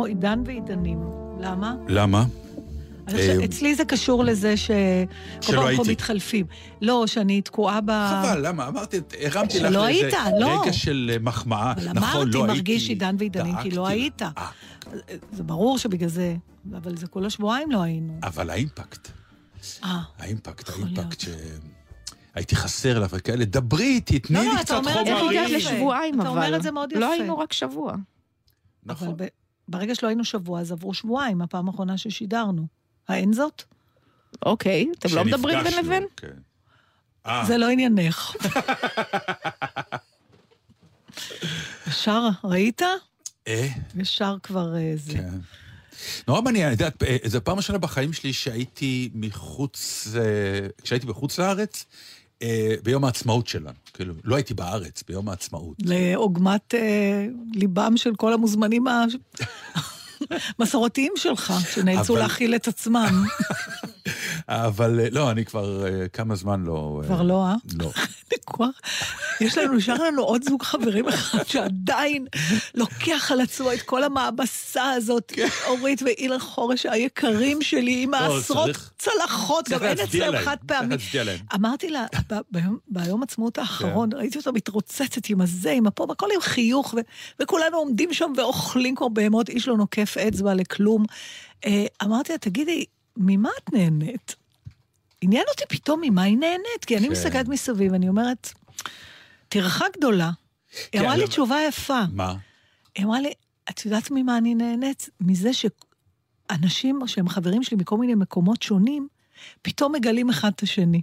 כמו עידן ועידנים. למה? למה? אה, אצלי זה קשור לזה שכל פעם פה. מתחלפים. לא, שאני תקועה ב... חבל, למה? אמרתי, הרמתי לך איזה היית, לא. רגע של אה, מחמאה. אבל נכון, אמרתי, לא מרגיש הייתי, עידן ועידנים, כי לא. היית. אה, זה ברור שבגלל זה, אבל זה כל השבועיים לא היינו. אבל האימפקט, אה. האימפקט, האימפקט ש... הייתי חסר לך וכאלה, דברי איתי, תני לא, לי לא, אתה קצת אומר את זה חומרים. לשבועיים, אתה אבל? אומר את זה מאוד יפה. לא היינו רק שבוע. נכון. ברגע שלא היינו שבוע, אז עברו שבועיים, הפעם האחרונה ששידרנו. האין זאת? אוקיי, אתם לא מדברים בין לבין? כן. אה, זה לא עניינך. ישר, ראית? אה, ישר כבר אה, זה. כן. נורא מעניין, את יודעת, אה, זו פעם ראשונה בחיים שלי שהייתי מחוץ, אה, כשהייתי בחוץ לארץ, אה, ביום העצמאות שלנו. כאילו, לא הייתי בארץ, ביום העצמאות. לעוגמת אה, ליבם של כל המוזמנים המסורתיים שלך, שנאלצו אבל- להכיל את עצמם. אבל אה, לא, אני כבר אה, כמה זמן לא... אה, כבר לא, אה? לא. כבר, יש לנו, נשאר לנו עוד זוג חברים אחד שעדיין לוקח על עצמו את כל המעמסה הזאת, אורית ואילן חורש היקרים שלי, עם כן. לא, העשרות צלחות, גם אין אצלם חד פעמי. אמרתי לה, ביום- עצמאות כן. האחרון, ראיתי אותה מתרוצצת עם הזה, עם הפה, הכל עם חיוך, וכולנו עומדים שם ואוכלים כמו בהמות, איש לא נוקף אצבע לכלום. אמרתי לה, תגידי, ממה את נהנית? עניין אותי פתאום ממה היא נהנית, כי אני כן. מסתכלת מסביב, אני אומרת, טרחה גדולה. היא כן, אמרה לי תשובה יפה. מה? היא אמרה לי, את יודעת ממה אני נהנית? מזה שאנשים שהם חברים שלי מכל מיני מקומות שונים, פתאום מגלים אחד את השני.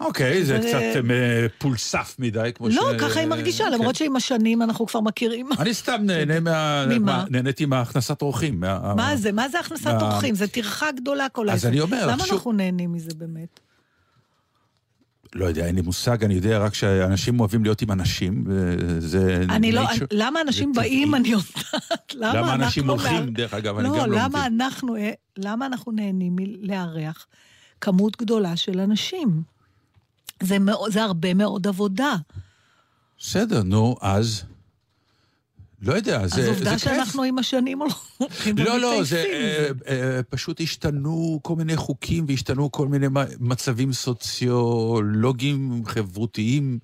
אוקיי, זה קצת אה, פולסף מדי, כמו ש... לא, ככה היא מרגישה, כן. למרות שעם השנים אנחנו כבר מכירים. אני סתם נהנה מה... ממה? מה- נהניתי מהכנסת אורחים. מה- מה זה? מה זה הכנסת אורחים? זה טרחה גדולה כל אז העסק. אני אומר, למה אנחנו נהנים מזה באמת? לא יודע, אין לי מושג, אני יודע רק שאנשים אוהבים להיות עם אנשים, וזה... אני לא. למה אנשים. באים, אני יודעת. למה אנשים הולכים, דרך אגב, אני לא, גם לא מבין. אה, למה אנחנו נהנים מלארח כמות גדולה של אנשים? זה, מאוד, זה הרבה מאוד עבודה. בסדר, נו, אז... לא יודע, זה אז זה עובדה כיף. שאנחנו עם השנים הולכים לא, לא, זה. אה, אה, פשוט השתנו כל מיני חוקים והשתנו כל מיני מצבים סוציולוגיים, חברותיים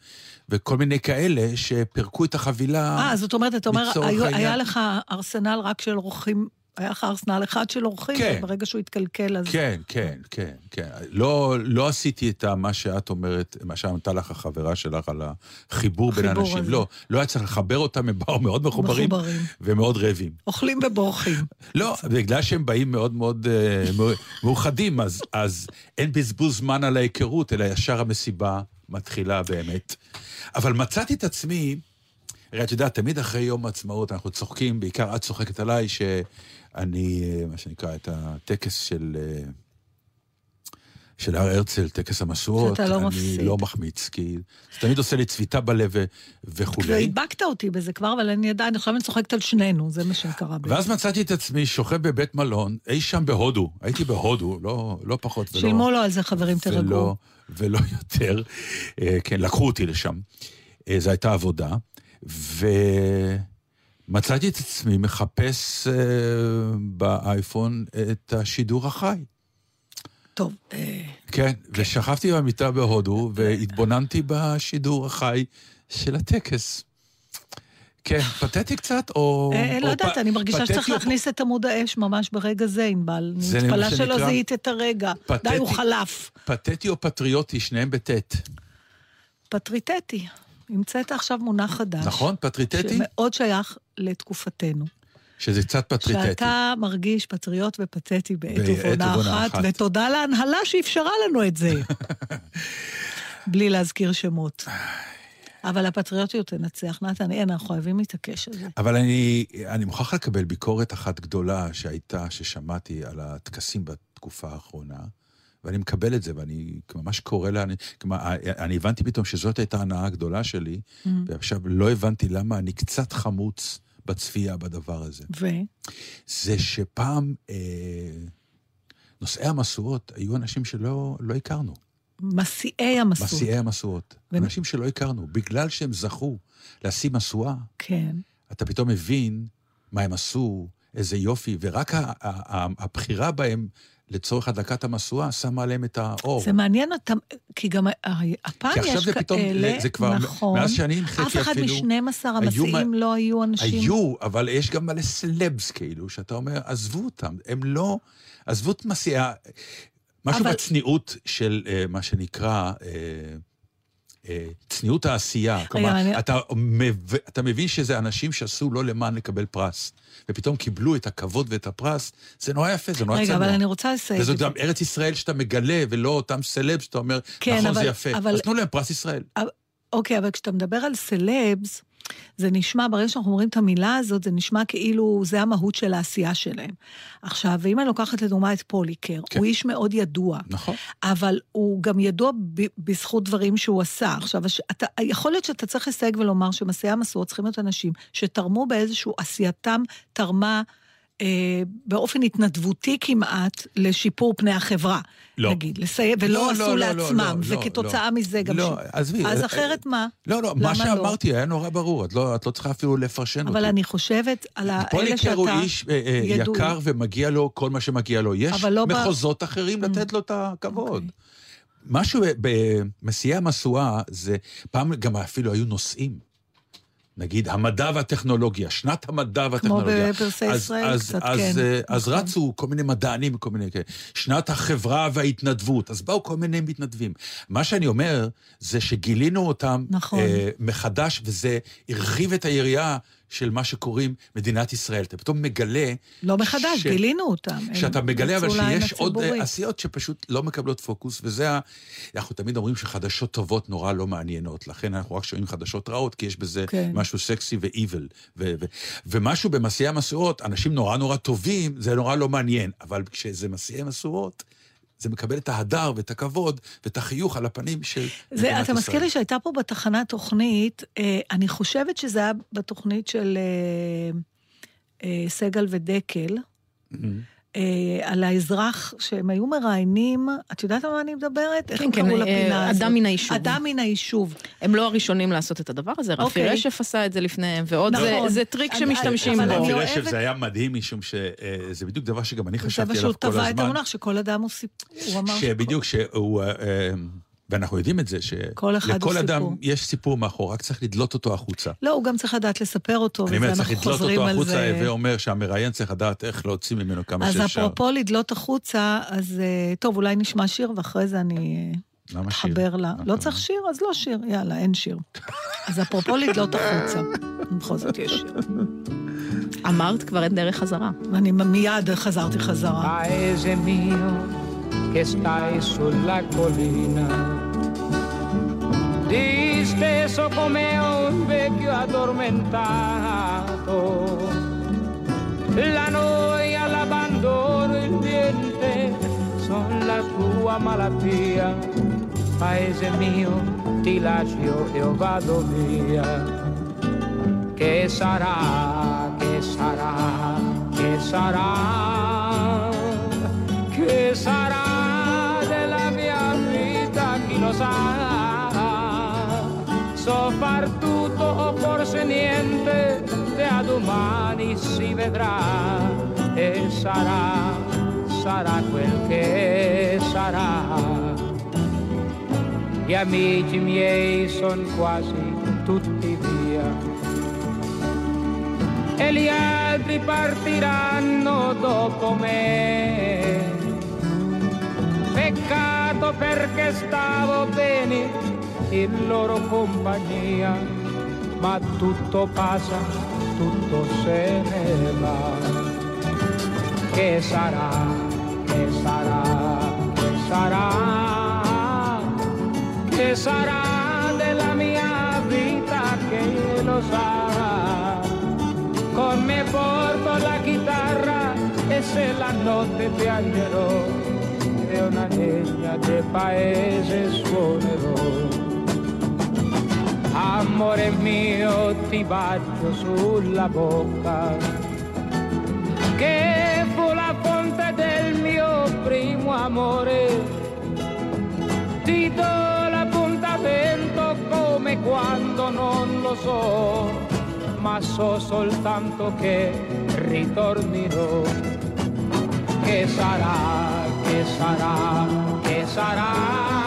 וכל מיני כאלה שפירקו את החבילה. אה, זאת אומרת, אתה אומר, העניין. היה לך ארסנל רק של אורחים, היה לך ארסנל אחד של אורחים, כן. וברגע שהוא התקלקל, אז... כן, כן, כן, כן. לא, לא עשיתי את מה שאת אומרת, מה שענתה לך החברה שלך על החיבור בין האנשים. הזה. לא, לא היה צריך לחבר אותם, הם באו מאוד מחוברים, מחוברים. ומאוד רעבים. אוכלים ובורחים. לא, בגלל שהם באים מאוד מאוד אה, מאו- מאוחדים, אז, אז אין בזבוז זמן על ההיכרות, אלא ישר המסיבה מתחילה באמת. אבל מצאתי את עצמי, הרי את יודעת, תמיד אחרי יום העצמאות אנחנו צוחקים, בעיקר את צוחקת עליי, שאני, אה, מה שנקרא, את הטקס של... אה, של הר הרצל, טקס המשואות, לא אני מפסיד. לא מחמיץ, כי זה תמיד עושה לי צביטה בלב ו- וכולי. והדבקת אותי בזה כבר, אבל אני עדיין, עכשיו אני צוחקת על שנינו, זה מה שקרה. ואז מצאתי את עצמי שוכב בבית מלון, אי שם בהודו. הייתי בהודו, לא, לא פחות ולא... שילמו לו על זה, חברים, ולא, תרגעו. ולא יותר. אה, כן, לקחו אותי לשם. זו הייתה עבודה. מצאתי את עצמי מחפש אה, באייפון את השידור החי. טוב, אה, כן, ושכבתי במיטה בהודו והתבוננתי בשידור החי של הטקס. כן, פתטי קצת, או... אה, לא או יודעת, אני מרגישה שצריך או- להכניס את עמוד האש ממש ברגע זה, ענבל. זה אני מתפלאה שלא זיהית את הרגע. פתטי. די, הוא חלף. פתטי או פטריוטי, שניהם בטית. פטריטטי. המצאת עכשיו מונח חדש. נכון? פטריטטי? שמאוד שייך לתקופתנו. שזה קצת פטריטטי. שאתה מרגיש פטריוט ופתטי בעת ובעונה אחת, אחת. ותודה להנהלה שאפשרה לנו את זה. בלי להזכיר שמות. אבל הפטריוטיות תנצח. נתן, אין, אנחנו חייבים להתעקש על זה. אבל אני, אני מוכרח לקבל ביקורת אחת גדולה שהייתה, ששמעתי על הטקסים בתקופה האחרונה, ואני מקבל את זה, ואני ממש קורא לה, אני, כלומר, אני הבנתי פתאום שזאת הייתה ההנאה הגדולה שלי, Mm. ועכשיו לא הבנתי למה אני קצת חמוץ בצפייה בדבר הזה. ו? זה שפעם אה, נושאי המשואות היו אנשים שלא לא הכרנו. מסיעי המסות. מסיעי המשואות. ו- אנשים שלא הכרנו. בגלל שהם זכו להשיא משואה, כן. אתה פתאום מבין מה הם עשו, איזה יופי, ורק הבחירה בהם לצורך הדלקת המשואה שמה עליהם את האור. זה מעניין אותם, כי גם הפעם כי עכשיו יש זה פתאום, כאלה, זה כבר, נכון. מאז שאני הנחיתי אף אחד אפילו, מ-12 היו המסיעים לא היו אנשים... היו, אבל יש גם מלא סלבס כאילו, שאתה אומר, עזבו אותם, הם לא, עזבו את מסיעה, משהו אבל- בצניעות של אה, מה שנקרא, אה, צניעות העשייה. כלומר, אני- אתה, מב... אתה מבין שזה אנשים שעשו לא למען לקבל פרס, ופתאום קיבלו את הכבוד ואת הפרס, זה נורא יפה, זה נורא רגע, צנוע. אבל אני רוצה את זה. גם ארץ ישראל שאתה מגלה, ולא אותם סלבס שאתה אומר, כן, נכון, אבל- זה יפה. אבל- אז תנו להם פרס ישראל. אוקיי, אבל כשאתה מדבר על סלבס, זה נשמע, ברגע שאנחנו אומרים את המילה הזאת, זה נשמע כאילו זה המהות של העשייה שלהם. עכשיו, ואם אני לוקחת לדוגמה את פוליקר, כן. הוא איש מאוד ידוע. נכון. אבל הוא גם ידוע ב- בזכות דברים שהוא עשה. עכשיו, אתה, יכול להיות שאתה צריך לסייג ולומר שמסעי המסורות צריכים להיות אנשים שתרמו באיזשהו, עשייתם תרמה באופן התנדבותי כמעט לשיפור פני החברה. לא. נגיד, לסייע, ולא לא, עשו לא, לא, לא, לעצמם, לא, וכתוצאה לא. מזה גם... לא, ש- עזבי. אז אה, אחרת מה? לא, לא, מה לא? שאמרתי היה נורא ברור, את לא, את לא צריכה אפילו לפרשן אותי. אבל אני חושבת על האלה פוליקר שאתה... הוא איש אה, אה, ידוע. יקר ומגיע לו כל מה שמגיע לו. יש אבל לא ב- מחוזות אחרים לתת לו את הכבוד. אוקיי. משהו במסיעי המשואה זה, פעם גם אפילו היו נושאים. נגיד, המדע והטכנולוגיה, שנת המדע והטכנולוגיה. בפרסי אז- ישראל אז, קצת, אז, כן, אה, אז נכון. רצו כל מיני מדענים, כל מיני כאלה. שנת החברה וההתנדבות, אז באו כל מיני מתנדבים. מה שאני אומר, זה שגילינו אותם נכון. אה, מחדש, וזה הרחיב את היריעה של מה שקוראים מדינת ישראל. אתה פתאום מגלה... לא מחדש, ש- גילינו אותם. שאתה מגלה אבל שיש עוד. אה, עשיות שפשוט לא מקבלות פוקוס, וזה ה... אנחנו תמיד אומרים שחדשות טובות נורא לא מעניינות, לכן אנחנו רק שומעים חדשות רעות, כי יש בזה כן. משהו סקסי ו-evil. ו- ו- ומשהו במסיעי המשואות, אנשים נורא נורא טובים, זה נורא לא מעניין, אבל כשזה מסיעי משואות, זה מקבל את ההדר ואת הכבוד ואת החיוך על הפנים של זה, מדינת אתה מזכיר ישראל. לי שהייתה פה בתחנה תוכנית, אה, אני חושבת שזה היה בתוכנית של אה, אה, סגל ודקל, אה, על האזרח שהם היו מראיינים, את יודעת על מה אני מדברת? איך כן, הם כן, קראו אה, לפינה הזאת? אדם מן היישוב. אדם מן היישוב. הם לא הראשונים לעשות את הדבר הזה, רפי אוקיי. רשף עשה את זה לפניהם, ועוד זה- נכון. זה טריק אני- שמשתמשים בו. רפי אוהבת- רשף זה היה מדהים, משום שזה בדיוק דבר שגם אני זה חשבתי מה עליו שהוא כל טבע את הזמן. המונח, שכל אדם הוא סיפור. הוא אמר שבדיוק שהוא, אה, אה, ואנחנו יודעים את זה, שלכל אדם סיפור. יש סיפור מאחור, רק צריך לדלות אותו החוצה. לא, הוא גם צריך לדעת לספר אותו, אני וזה אומר, צריך אנחנו לדלות חוזרים אותו על החוצה, זה. הווה אומר שהמראיין צריך לדעת איך להוציא ממנו כמה אז שאפשר. אפרופו לדלות החוצה, אז אה, טוב, אולי נשמע שיר ואחרי זה אני אה, למה שיר? לה. מה לא צריך שיר, אז לא שיר, יאללה, אין שיר. אז אפרופו לדלות החוצה, בכל זאת יש שיר. אמרת כבר אין דרך חזרה. ואני מיד חזרתי חזרה. Stai sulla collina, disteso come un vecchio addormentato. La noia, l'abbandono, il niente sono la tua malattia. Paese mio, ti lascio e io vado via. Che sarà, che sarà, che sarà, che sarà della mia vita, chi lo sa. So far tutto o forse niente, te a domani. domani si vedrà e sarà, sarà quel che sarà. Gli amici miei sono quasi tutti via e gli altri partiranno dopo me. Peccato perché stavo bene in loro compagnia, ma tutto passa, tutto se ne va. Che sarà, che sarà, che sarà, che sarà della mia vita che lo sarà. Con me porto la chitarra e se la notte piangerò una legna del paese suonerò. Amore mio ti bacio sulla bocca che fu la fonte del mio primo amore. Ti do l'appuntamento come quando non lo so, ma so soltanto che ritornerò. Che sarà, che sarà, che sarà,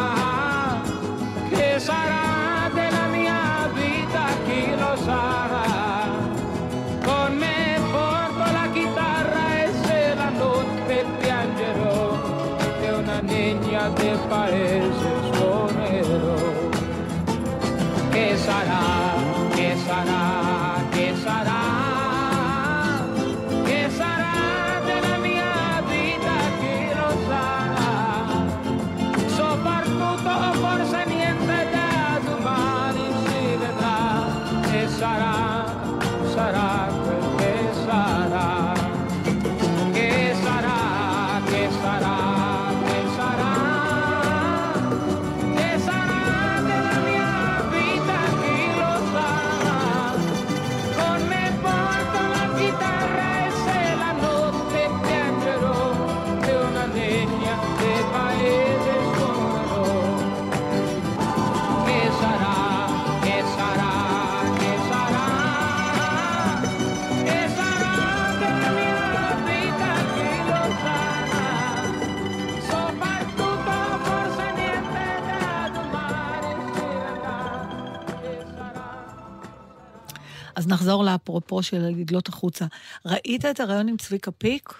לאפרופו של לדלות החוצה. ראית את הרעיון עם צביקה פיק,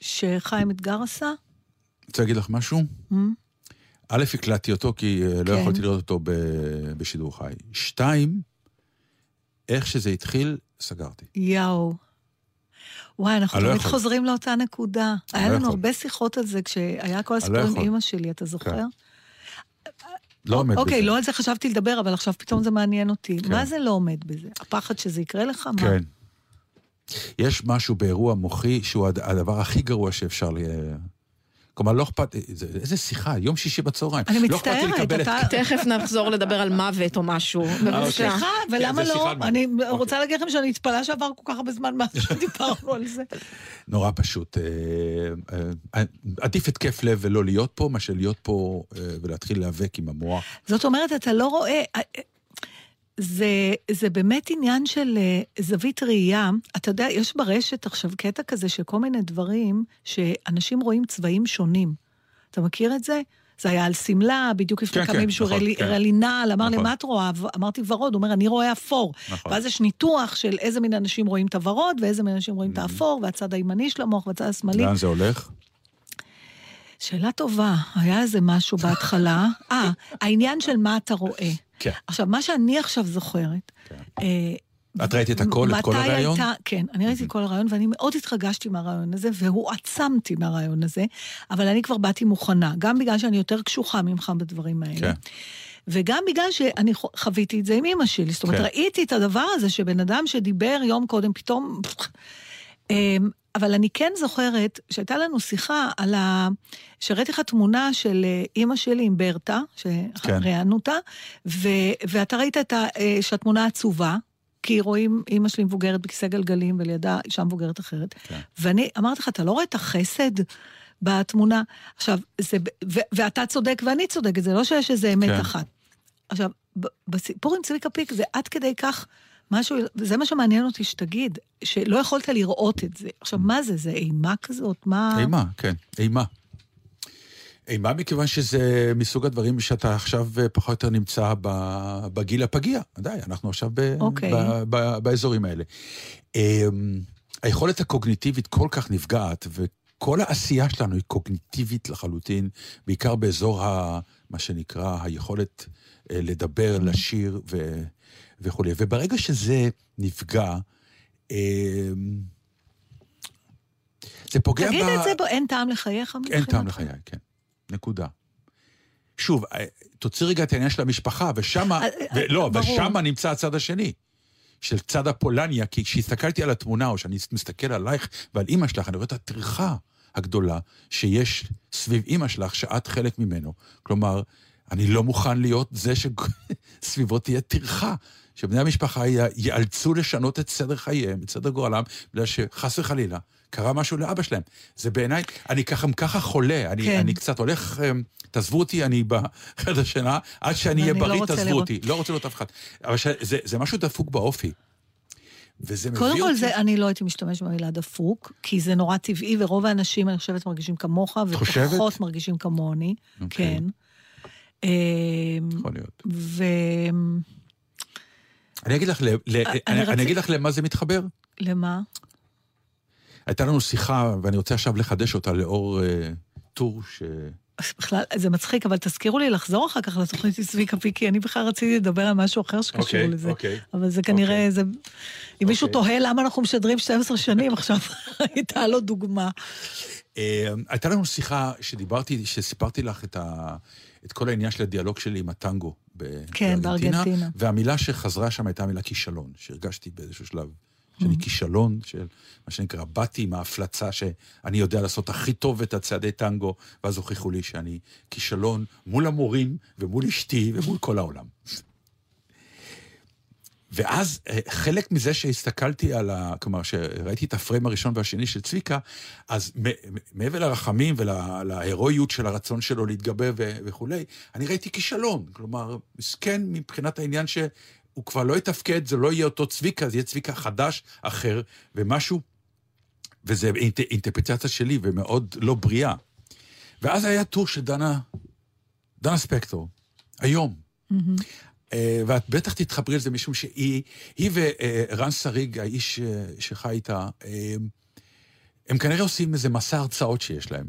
שחיים אתגר עשה? רוצה להגיד לך משהו? Mm? א', הקלטתי אותו כי אה, לא כן. יכולתי לראות אותו ב- בשידור חי. שתיים, איך שזה התחיל, סגרתי. יואו. וואי, אנחנו אני לא תמיד. חוזרים לאותה נקודה. אני היה לא לנו יכול. הרבה שיחות על זה כשהיה כל הסיפור לא עם יכול. אימא שלי, אתה זוכר? כן. לא עומד בזה. אוקיי, לא על זה חשבתי לדבר, אבל עכשיו פתאום זה מעניין אותי. כן. מה זה לא עומד בזה? הפחד שזה יקרה לך? מה? כן. יש משהו באירוע מוחי שהוא הד- הדבר הכי גרוע שאפשר ל... כלומר, לא אכפת... זה- איזה שיחה, יום שישי בצהריים. אני לא מצטערת, אתה- את... תכף נחזור לדבר על מוות או משהו. בבקשה. סליחה, ולמה זה לא? שיחה על מה? אני אוקיי. רוצה להגיד לכם שאני מתפלאה שעבר כל כך הרבה זמן מאז שדיברנו על זה. נורא פשוט. אה, אה, עדיף התקף לב ולא להיות פה, מאשר להיות פה אה, ולהתחיל להיאבק עם המוח. זאת אומרת, אתה לא רואה... זה, זה באמת עניין של אה, זווית ראייה. אתה יודע, יש ברשת עכשיו קטע כזה של כל מיני דברים שאנשים רואים צבעים שונים. אתה מכיר את זה? זה היה על שמלה, בדיוק לפני כן, כמה כן, ימים שהוא נכון, הראה לי- כן. הראה לי נעל, אמר לי, נכון. מה את רואה? אמרתי ורוד, הוא אומר, אני רואה אפור. נכון. ואז יש ניתוח של איזה מין אנשים רואים את הוורוד, ואיזה מין אנשים רואים את האפור, והצד הימני של המוח והצד השמאלי. לאן זה הולך? שאלה טובה, היה איזה משהו בהתחלה. אה, העניין של מה אתה רואה. כן. עכשיו, מה שאני עכשיו זוכרת, אה, את ראית את הכל, את כל מתי הראיון? הייתה, כן, אני ראיתי את כל הרעיון, ואני מאוד התרגשתי מהרעיון הזה, והועצמתי מהרעיון הזה, אבל אני כבר באתי מוכנה, גם בגלל שאני יותר קשוחה ממך בדברים האלה. כן. וגם בגלל שאני חוויתי את זה עם אימא שלי. זאת אומרת, כן. ראיתי את הדבר הזה שבן אדם שדיבר יום קודם, פתאום... אבל אני כן זוכרת שהייתה לנו שיחה על ה... שהראיתי לך תמונה של אה, אימא שלי עם ברטה, שראיינו אותה, ו... ואתה ראית את ה... אה, שהתמונה עצובה, כי רואים אימא שלי מבוגרת בכיסא גלגלים, ולידה אישה מבוגרת אחרת. כן. ואני אמרתי לך, אתה לא רואה את החסד בתמונה? עכשיו, זה... ו... ואתה צודק ואני צודקת, זה לא שיש איזה אמת כן. אחת. עכשיו, בסיפור עם צביקה פיק זה עד כדי כך משהו, וזה מה שמעניין אותי שתגיד, שלא יכולת לראות את זה. עכשיו, מה זה? זה אימה כזאת? מה... אימה, כן, אימה. אימה מכיוון שזה מסוג הדברים שאתה עכשיו אה, פחות או יותר נמצא בגיל הפגיע. די, אנחנו עכשיו ב- אוקיי. ב- ב- באזורים האלה. אמ, היכולת הקוגניטיבית כל כך נפגעת, וכל העשייה שלנו היא קוגניטיבית לחלוטין, בעיקר באזור ה... מה שנקרא היכולת אה, לדבר, לשיר ו... וכולי. וברגע שזה נפגע, אמ, זה פוגע תגיד ב... את זה, בוא, אין טעם לחייך אין? טעם לחיי, כן. נקודה. שוב, אה, תוציא רגע את העניין של המשפחה, ושמה, אה, אה, ברור. ושמה נמצא הצד השני. של צד הפולניה, כי כשהסתכלתי על התמונה, או שאני מסתכל עלייך ועל אימא שלך, אני רואה את הטרחה הגדולה שיש סביב אימא שלך, שאת חלק ממנו. כלומר, אני לא מוכן להיות זה שסביבו תהיה טרחה. שבני המשפחה ייאלצו לשנות את סדר חייהם, את סדר גורלם, בגלל שחס וחלילה קרה משהו לאבא שלהם. זה בעיניי, אני ככה ככה חולה, אני, כן. אני קצת הולך, אמ, תעזבו אותי, אני בחדר שינה, עד שאני אהיה לא בריא, רוצה תעזבו. אותי. לא רוצה לראות אף אחד. אבל ש- זה, זה משהו דפוק באופי. וזה מביא קודם אותי... כל, זה, אני לא הייתי משתמש במילה דפוק, כי זה נורא טבעי, ורוב האנשים, אני חושבת, מרגישים כמוך? ופחות מרגישים כמוני. אוקיי. כן. אמ, יכול להיות. ו... אני אגיד לך, ל- ל- אני אני, רצי- אני אגיד לך למה זה מתחבר. למה? הייתה לנו שיחה, ואני רוצה עכשיו לחדש אותה לאור אה, טור ש... בכלל, זה מצחיק, אבל תזכירו לי לחזור אחר כך לתוכנית עם צביקה פיקי, אני בכלל רציתי לדבר על משהו אחר שקשור אוקיי, לזה. אוקיי. אבל זה כנראה, אוקיי. זה... אם מישהו אוקיי. תוהה למה אנחנו משדרים 12 שנים, עכשיו הייתה לו דוגמה. אה, הייתה לנו שיחה שדיברתי, שסיפרתי לך את, ה, את כל העניין של הדיאלוג שלי עם הטנגו כן, בארגנטינה. והמילה שחזרה שם הייתה המילה כישלון, שהרגשתי באיזשהו שלב שאני Mm-hmm. כישלון של מה שנקרא, באתי עם ההפלצה שאני יודע לעשות הכי טוב את הצעדי טנגו, ואז הוכיחו לי שאני כישלון מול המורים ומול אשתי ומול כל העולם. ואז אה, חלק מזה שהסתכלתי על ה... כלומר, שראיתי את הפריים הראשון והשני של צביקה, אז מעבר לרחמים ולהירואיות של הרצון שלו להתגבר וכולי, אני ראיתי כישלון. כלומר, מסכן מבחינת העניין שהוא כבר לא יתפקד, זה לא יהיה אותו צביקה, זה יהיה צביקה חדש, אחר, ומשהו, וזה אינט- אינטרפרטציה שלי ומאוד לא בריאה. ואז היה טור של דנה, דנה ספקטור, היום. אה, ואת בטח תתחברי לזה משום שהיא, היא ורן שריג, האיש אה, שחי איתה, אה, הם כנראה עושים איזה מסע הרצאות שיש להם.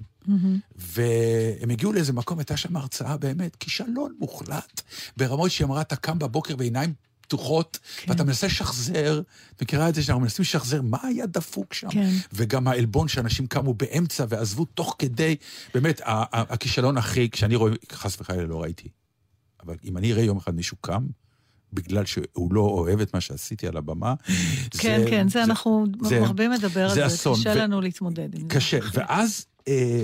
והם הגיעו לאיזה מקום, הייתה שם הרצאה באמת, כישלון מוחלט, ברמות שהיא אמרה, אתה קם בבוקר בעיניים פתוחות, כן. ואתה מנסה לשחזר, את מכירה את זה שאנחנו מנסים לשחזר מה היה דפוק שם? כן. וגם העלבון שאנשים קמו באמצע ועזבו תוך כדי, באמת, הכישלון הכי, כשאני רואה, חס וחלילה לא ראיתי. אבל אם אני אראה יום אחד מישהו קם, בגלל שהוא לא אוהב את מה שעשיתי על הבמה, כן, כן, זה אנחנו זה- הרבה מדבר על זה זה, אסון. קשה ו- לנו להתמודד עם זה. קשה. ואז אה,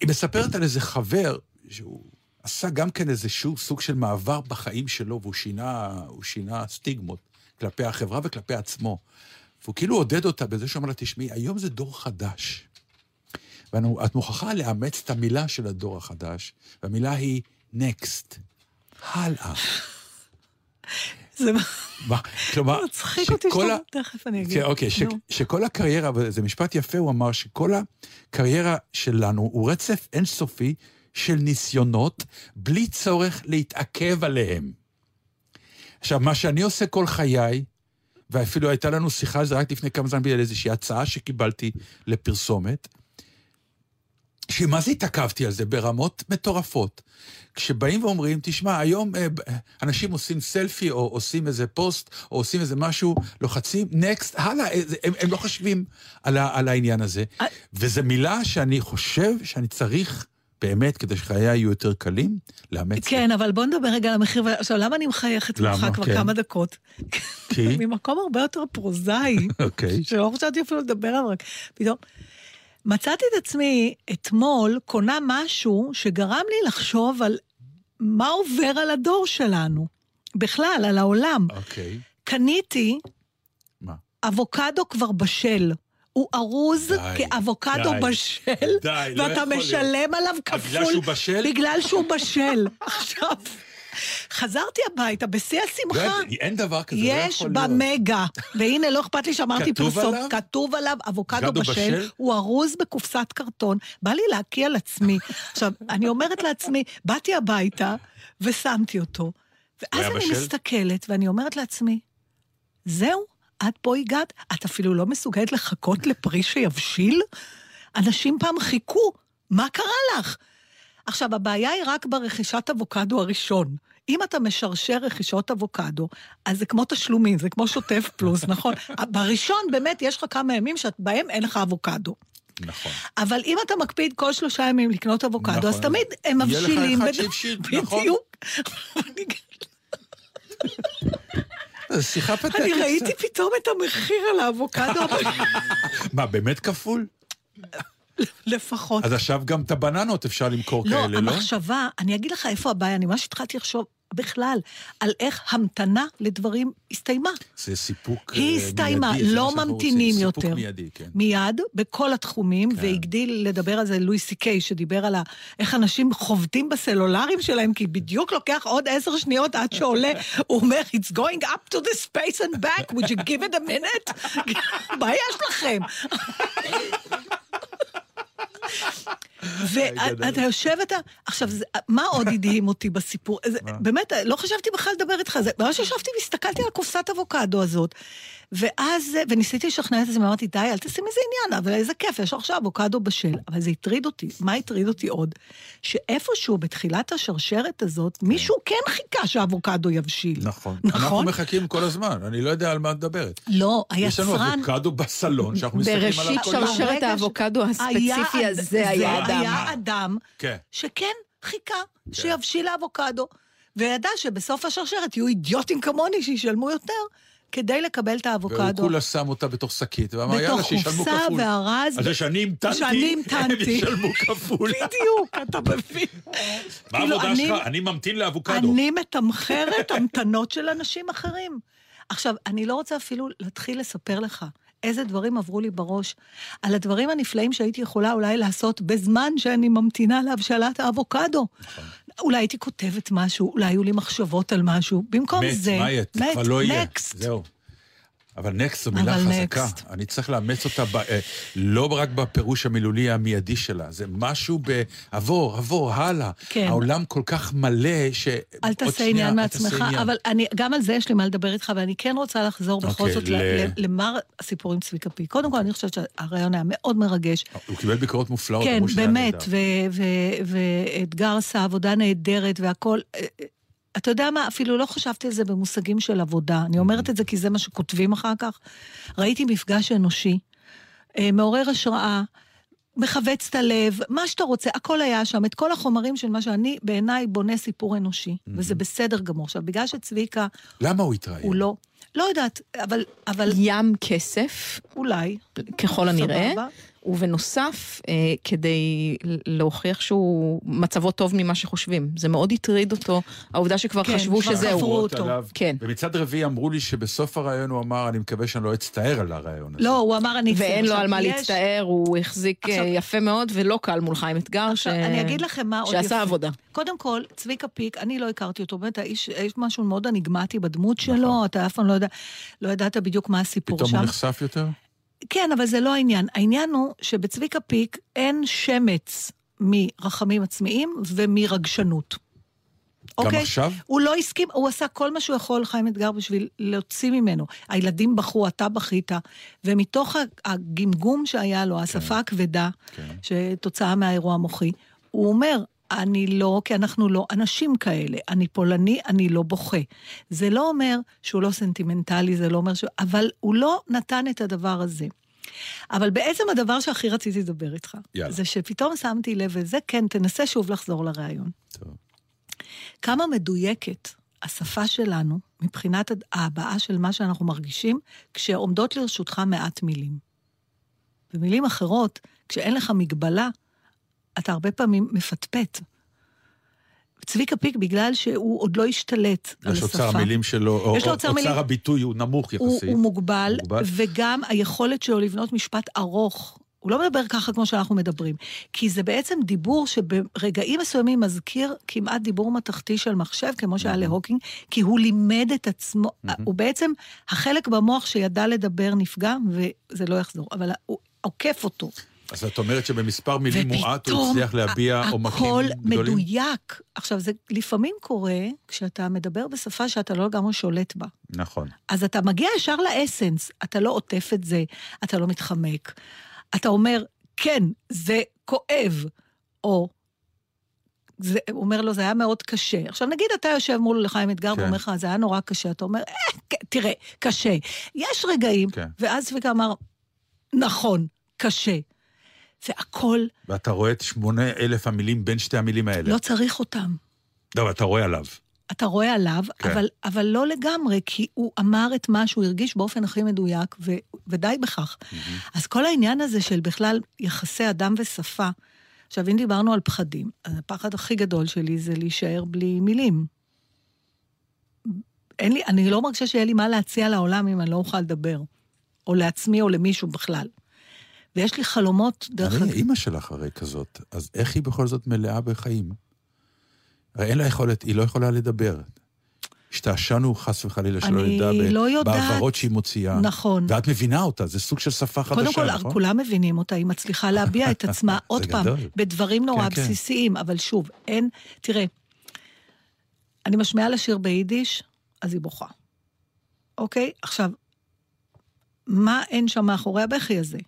היא מספרת על איזה חבר שהוא עשה גם כן איזשהו סוג של מעבר בחיים שלו, והוא שינה, שינה סטיגמות כלפי החברה וכלפי עצמו. והוא כאילו עודד אותה בזה שאומר לה, תשמעי, היום זה דור חדש. ואת מוכרחה לאמץ את המילה של הדור החדש, והמילה היא next, הלאה. זה מה, כלומר, מצחיק אותי שאתה... תכף אני אגיד. כן, אוקיי, ש, נו. שכל הקריירה, וזה משפט יפה, הוא אמר שכל הקריירה שלנו הוא רצף אינסופי של ניסיונות, בלי צורך להתעכב עליהם. עכשיו, מה שאני עושה כל חיי, ואפילו הייתה לנו שיחה על זה רק לפני כמה זמן בגלל איזושהי הצעה שקיבלתי לפרסומת, שמה זה התעכבתי על זה? ברמות מטורפות. כשבאים ואומרים, תשמע, היום אה, אנשים עושים סלפי, או עושים איזה פוסט, או עושים איזה משהו, לוחצים, נקסט, הלאה, אה, הם, הם לא חושבים על, ה, על העניין הזה. אה. וזו מילה שאני חושב שאני צריך, באמת, כדי שחיי יהיו יותר קלים, לאמץ. כן, אבל בוא נדבר רגע על המחיר. עכשיו, למה אני מחייכת? ממך כבר כן. כמה דקות? כי? ממקום הרבה יותר פרוזאי, אוקיי. שלא חשבתי אפילו לדבר עליו, רק פתאום. מצאתי את עצמי אתמול קונה משהו שגרם לי לחשוב על מה עובר על הדור שלנו. בכלל, על העולם. אוקיי. קניתי מה? אבוקדו כבר בשל. הוא ארוז די, כאבוקדו די, בשל, די, לא ואתה להיות. משלם עליו אה, כפול. בגלל שהוא בשל? בגלל שהוא בשל. עכשיו, חזרתי הביתה בשיא השמחה. אין דבר כזה, לא יש יכול להיות. במגה, והנה, לא אכפת לי שאמרתי פרסום? כתוב עליו אבוקדו בשל? הוא ארוז בקופסת קרטון, בא לי להקיא על עצמי. עכשיו, אני אומרת לעצמי, באתי הביתה ושמתי אותו, ואז אני בשל? מסתכלת ואני אומרת לעצמי, זהו, את פה הגעת? את אפילו לא מסוגלת לחכות לפרי שיבשיל? אנשים פעם חיכו, מה קרה לך? עכשיו, הבעיה היא רק ברכישת אבוקדו הראשון. אם אתה משרשר רכישות אבוקדו, אז זה כמו תשלומים, זה כמו שוטף פלוס, נכון? בראשון באמת יש לך כמה ימים שבהם אין לך אבוקדו. נכון. אבל אם אתה מקפיד כל שלושה ימים לקנות אבוקדו, נכון. אז תמיד הם יהיה לך מבשילים. אחד שהבשיל, נכון. בדיוק. שיחה פתטית. אני ראיתי פתאום את המחיר על האבוקדו, מה, באמת כפול? לפחות. אז עכשיו גם את הבננות אפשר למכור לא, כאלה, לא? המחשבה, אני אגיד לך איפה הבעיה, אני ממש התחלתי לחשוב בכלל על איך המתנה לדברים הסתיימה. זה סיפוק היא אה, הסתיימה, מיידי, לא ממתינים רוצים, יותר. סיפוק מיידי, כן. מיד, בכל התחומים, והגדיל לדבר על זה לואי סי קיי, שדיבר על ה- איך אנשים חובטים בסלולרים שלהם, כי בדיוק לוקח עוד עשר שניות עד שעולה, הוא אומר, It's going up to the space and back, would you give it a minute? מה יש לכם? ואתה יושב, אתה... עכשיו, מה עוד הדהים אותי בסיפור? באמת, לא חשבתי בכלל לדבר איתך על זה. ממש ישבתי והסתכלתי על קופסת אבוקדו הזאת, ואז, וניסיתי לשכנע את עצמי, אמרתי, די, אל תשים איזה עניין, אבל איזה כיף, יש עכשיו אבוקדו בשל. אבל זה הטריד אותי. מה הטריד אותי עוד? שאיפשהו בתחילת השרשרת הזאת, מישהו כן חיכה שהאבוקדו יבשיל. נכון. אנחנו נכון? מחכים כל הזמן, אני לא יודע על מה את מדברת. לא, יש לנו היצרן... אבוקדו בסלון, שאנחנו מסתכלים עליו בראשית כל יום. שרשרת האבוקדו הספציפי הזה היה אדם. היה אדם כן. שכן חיכה שיבשיל האבוקדו, וידע שבסוף השרשרת יהיו אידיוטים כמוני שישלמו יותר כדי לקבל את והוא האבוקדו. כולה שם אותה בתוך שקית, ואמר, בתוך יאללה, שישלמו קופסה כפול. וארז. על זה שאני המתנתי, שאני הם המתנתי. ישלמו כפול. בדיוק, אתה מבין. מה כאילו, העבודה שלך? אני ממתין לאבוקדו. אני מתמחרת המתנות של אנשים אחרים. עכשיו, אני לא רוצה אפילו להתחיל לספר לך איזה דברים עברו לי בראש, על הדברים הנפלאים שהייתי יכולה אולי לעשות בזמן שאני ממתינה להבשלת האבוקדו. נכון. אולי הייתי כותבת משהו, אולי היו לי מחשבות על משהו. במקום מת, זה... מה יהיה? מת, כבר לא יהיה. זהו. אבל נקסט זו מילה חזקה. next. אני צריך לאמץ אותה ב, אה, לא רק בפירוש המילולי המיידי שלה, זה משהו בעבור, עבור, הלאה. כן. העולם כל כך מלא ש... אל תעשה עניין מעצמך. אבל אני, גם על זה יש לי מה לדבר איתך, ואני כן רוצה לחזור בכל אוקיי, זאת ל- ל- למר הסיפור עם צביקה פיק. קודם כל, אני חושבת שהרעיון היה מאוד מרגש. הוא קיבל ביקורות מופלאות, כן, באמת, ואתגר עשה עבודה נהדרת והכול. אתה יודע מה, אפילו לא חשבתי על זה במושגים של עבודה. אני אומרת את זה כי זה מה שכותבים אחר כך. ראיתי מפגש אנושי, אה, מעורר השראה, מכווץ את הלב, מה שאתה רוצה, הכל היה שם, את כל החומרים של מה שאני בעיניי בונה סיפור אנושי, וזה בסדר גמור. עכשיו, בגלל שצביקה למה הוא התראיין? הוא לא, לא יודעת, אבל, אבל ים כסף, אולי. ככל הנראה, סבבה. ובנוסף, אה, כדי להוכיח שהוא מצבו טוב ממה שחושבים. זה מאוד הטריד אותו, העובדה שכבר כן, חשבו כבר שזהו. חפרו אותו. עליו. כן. ומצד רביעי אמרו לי שבסוף הרעיון הוא אמר, אני מקווה שאני לא אצטער על הרעיון הזה. לא, הוא אמר אני... ואין לו על מה יש- להצטער, הוא החזיק אה, עכשיו- יפה מאוד ולא קל מול חיים אתגר, ש... עכשיו, אני אגיד לכם מה עוד שעשה עבודה. קודם כל, צביקה פיק, אני לא הכרתי אותו, באמת, האיש, יש משהו מאוד אניגמטי בדמות שלו, נכון. אתה אף פעם לא, יודע, לא ידעת בדיוק מה הסיפור פתאום שם. הוא נחשף יותר? כן, אבל זה לא העניין. העניין הוא שבצביקה פיק אין שמץ מרחמים עצמיים ומרגשנות. גם עכשיו? הוא לא הסכים, הוא עשה כל מה שהוא יכול, חיים אתגר, בשביל להוציא ממנו. הילדים בכו, אתה בכית, ומתוך הגמגום שהיה לו, השפה הכבדה, כן. שתוצאה מהאירוע המוחי, הוא אומר, אני לא, כי אנחנו לא אנשים כאלה. אני פולני, אני לא בוכה. זה לא אומר שהוא לא סנטימנטלי, זה לא אומר ש... אבל הוא לא נתן את הדבר הזה. אבל בעצם הדבר שהכי רציתי לדבר איתך, יאללה. זה שפתאום שמתי לב, וזה כן, תנסה שוב לחזור לראיון. טוב. כמה מדויקת השפה שלנו מבחינת ההבעה של מה שאנחנו מרגישים, כשעומדות לרשותך מעט מילים. במילים אחרות, כשאין לך מגבלה, אתה הרבה פעמים מפטפט. צביקה פיק, בגלל שהוא עוד לא השתלט על יש השפה, אוצר המילים שלו, או יש לו אוצר אוצר מילים- הביטוי הוא נמוך הוא, יחסית. הוא מוגבל, מוגבל. וגם היכולת שלו לבנות משפט ארוך הוא לא מדבר ככה כמו שאנחנו מדברים. כי זה בעצם דיבור שברגעים מסוימים מזכיר כמעט דיבור מתכתי של מחשב, כמו שהיה להוקינג, כי הוא לימד את עצמו, הוא בעצם, החלק במוח שידע לדבר נפגע, וזה לא יחזור, אבל הוא עוקף אותו. אז את אומרת שבמספר מילים מועט הוא הצליח להביע עומקים הכל גדולים? מדויק. עכשיו, זה לפעמים קורה כשאתה מדבר בשפה שאתה לא לגמרי שולט בה. נכון. אז אתה מגיע ישר לאסנס, אתה לא עוטף את זה, אתה לא מתחמק. אתה אומר, כן, זה כואב, או... זה, אומר לו, זה היה מאוד קשה. עכשיו, נגיד אתה יושב מול חיים אתגר כן. ואומר לך, זה היה נורא קשה. אתה אומר, אה, כן, תראה, קשה. יש רגעים, כן. ואז צביקה אמר, נכון, קשה. והכל, ואתה רואה את שמונה אלף המילים בין שתי המילים האלה. לא צריך אותם. לא, אתה רואה עליו. אתה רואה עליו, כן. כן. אבל, אבל לא לגמרי, כי הוא אמר את מה שהוא הרגיש באופן הכי מדויק, ו, ודי בכך. Mm-hmm. אז כל העניין הזה של בכלל יחסי אדם ושפה, עכשיו, אם דיברנו על פחדים, אז הפחד הכי גדול שלי זה להישאר בלי מילים. אין לי, אני לא מרגישה שיהיה לי מה להציע לעולם אם אני לא אוכל לדבר. או לעצמי או למישהו בכלל. ויש לי חלומות, דרך הרי. אימא שלך הרי כזאת, אז איך היא בכל זאת מלאה בחיים? הרי אין לה יכולת, היא לא יכולה לדבר. השתעשענו חס וחלילה שלא נדע לא. בהבהרות שהיא מוציאה. נכון. ואת מבינה אותה, זה סוג של שפה חדשה, קודם כל, נכון? כולם מבינים אותה, היא מצליחה להביע את עצמה, עוד פעם, גדול. בדברים נורא כן, כן. בסיסיים, אבל שוב, אין, תראה, אני משמיעה לה שיר ביידיש, אז היא בוכה. אוקיי? עכשיו, מה אין שם מאחורי הבכי הזה?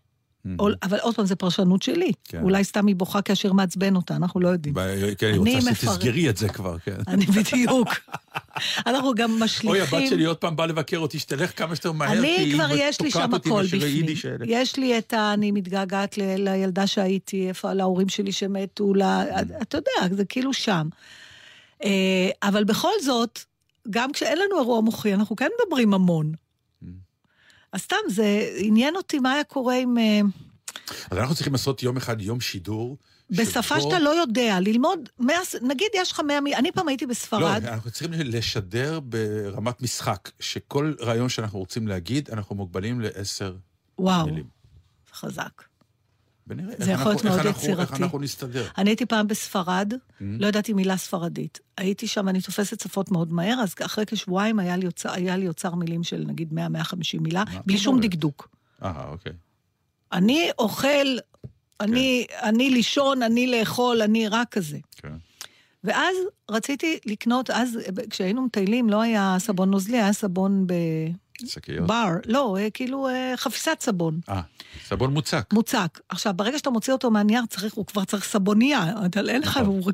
או, אבל עוד פעם, זו פרשנות שלי. כן. אולי סתם היא בוכה כי השיר מעצבן אותה, אנחנו לא יודעים. ב- כן, אני אני רוצה מפרט- שתסגרי את זה כבר, כן. אני בדיוק. אנחנו גם אוי, משליכים... הבת שלי עוד פעם באה לבקר אותי, שתלך כמה שיותר מהר, אני היא כבר, יש לי שם הכל בפנים. יש לי את ה... אני מתגעגעת ל- לילדה שהייתי, איפה, להורים שלי שמתו, ל... אתה יודע, זה כאילו שם. אה, אבל בכל זאת, גם כשאין לנו אירוע מוחי, אנחנו כן מדברים המון. אז סתם, זה עניין אותי מה היה קורה עם... אה, אז אנחנו צריכים לעשות יום אחד יום שידור. בשפה שבו- שאתה לא יודע, ללמוד, מאה- נגיד יש לך מאה מילים, אני פעם הייתי לא, בספרד, אנחנו צריכים לשדר ברמת משחק, שכל רעיון שאנחנו רוצים להגיד, אנחנו מוגבלים לעשר וואו, מילים. זה חזק. ונראה זה יכול להיות מאוד אנחנו- איך יצירתי. אנחנו נסתדר. אני הייתי פעם בספרד, לא ידעתי מילה ספרדית. הייתי שם, אני תופסת שפות מאוד מהר, אז אחרי כשבועיים היה לי אוצר, היה לי אוצר מילים של נגיד 100-150 מילה, בלי שום אומרת? דקדוק. אה, אוקיי. אני אוכל, אני, אני לישון, אני לאכול, אני רק כזה. כן. ואז רציתי לקנות, אז כשהיינו מטיילים לא היה סבון נוזלי, היה סבון שקיות. בבר, לא, אה, כאילו אה, חפיסת סבון. אה, סבון מוצק. מוצק. עכשיו, ברגע שאתה מוציא אותו מהנייר, צריך, הוא כבר צריך סבונייה. אתה אין לך, נכון. הוא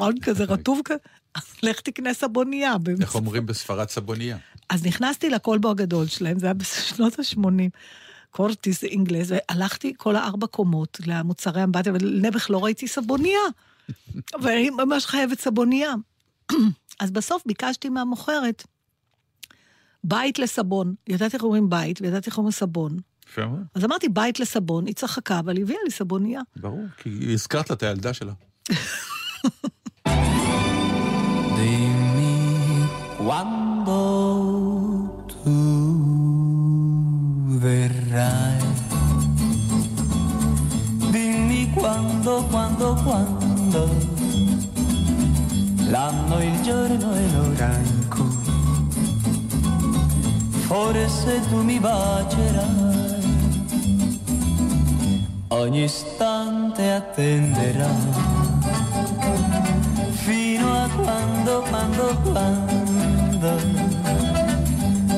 רק כזה רטוב כזה. אז לך תקנה סבונייה. איך אומרים בספרד סבונייה? אז נכנסתי לכלבו הגדול שלהם, זה היה בשנות ה-80. קורטיס אינגלס, והלכתי כל הארבע קומות למוצרי אמבטיה, ולנעבך לא ראיתי סבונייה. ואני ממש חייבת סבונייה. אז בסוף ביקשתי מהמוכרת בית לסבון. ידעתי איך אומרים בית, וידעתי איך אומרים סבון. יפה מאוד. אז אמרתי בית לסבון, היא צחקה, אבל היא הביאה לי סבונייה. ברור, כי הזכרת לה את הילדה שלה. Quando tu verrai. Dimmi quando, quando, quando. L'anno, il giorno e l'ora forse tu mi bacerai. Ogni istante attenderai fino a quando, quando, quando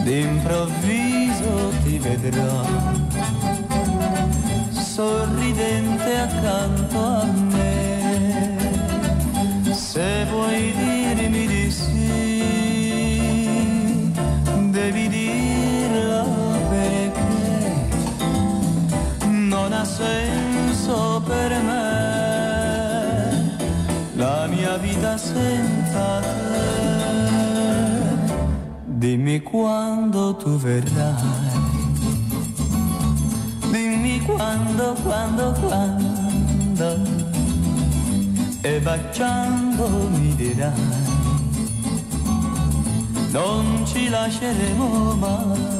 d'improvviso ti vedrò sorridente accanto a me. Se vuoi dirmi di sì, devi dirlo ha senso per me la mia vita senza te. Dimmi quando tu verrai. Dimmi quando, quando, quando. E baciando mi dirai. Non ci lasceremo mai.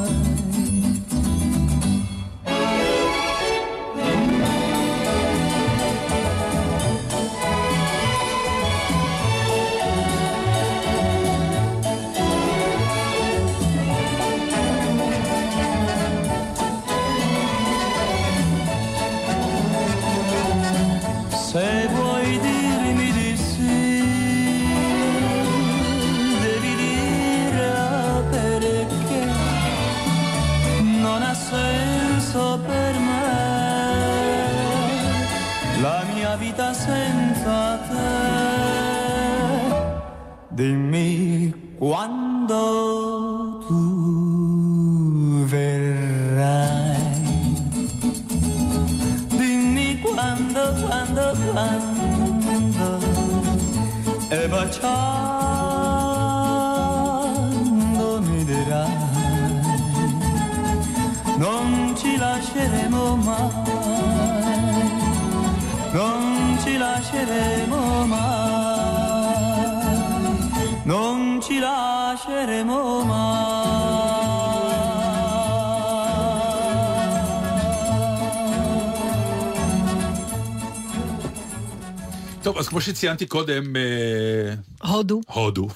כמו שציינתי קודם, אה, הודו. הודו,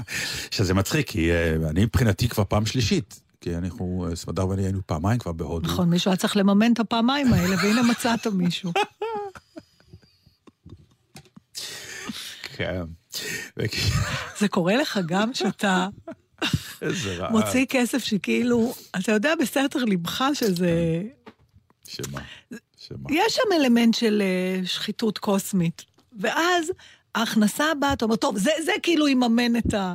שזה מצחיק, כי אה, אני מבחינתי כבר פעם שלישית, כי אנחנו, אה, סמדר ואני היינו פעמיים כבר בהודו. נכון, מישהו היה צריך לממן את הפעמיים האלה, והנה מצאת מישהו. כן. זה קורה לך גם שאתה. מוציא כסף שכאילו, אתה יודע בסתר ליבך שזה... שמה? שמה? יש שם אלמנט של שחיתות קוסמית. ואז ההכנסה הבאה, אתה אומר, טוב, זה, זה כאילו יממן את ה...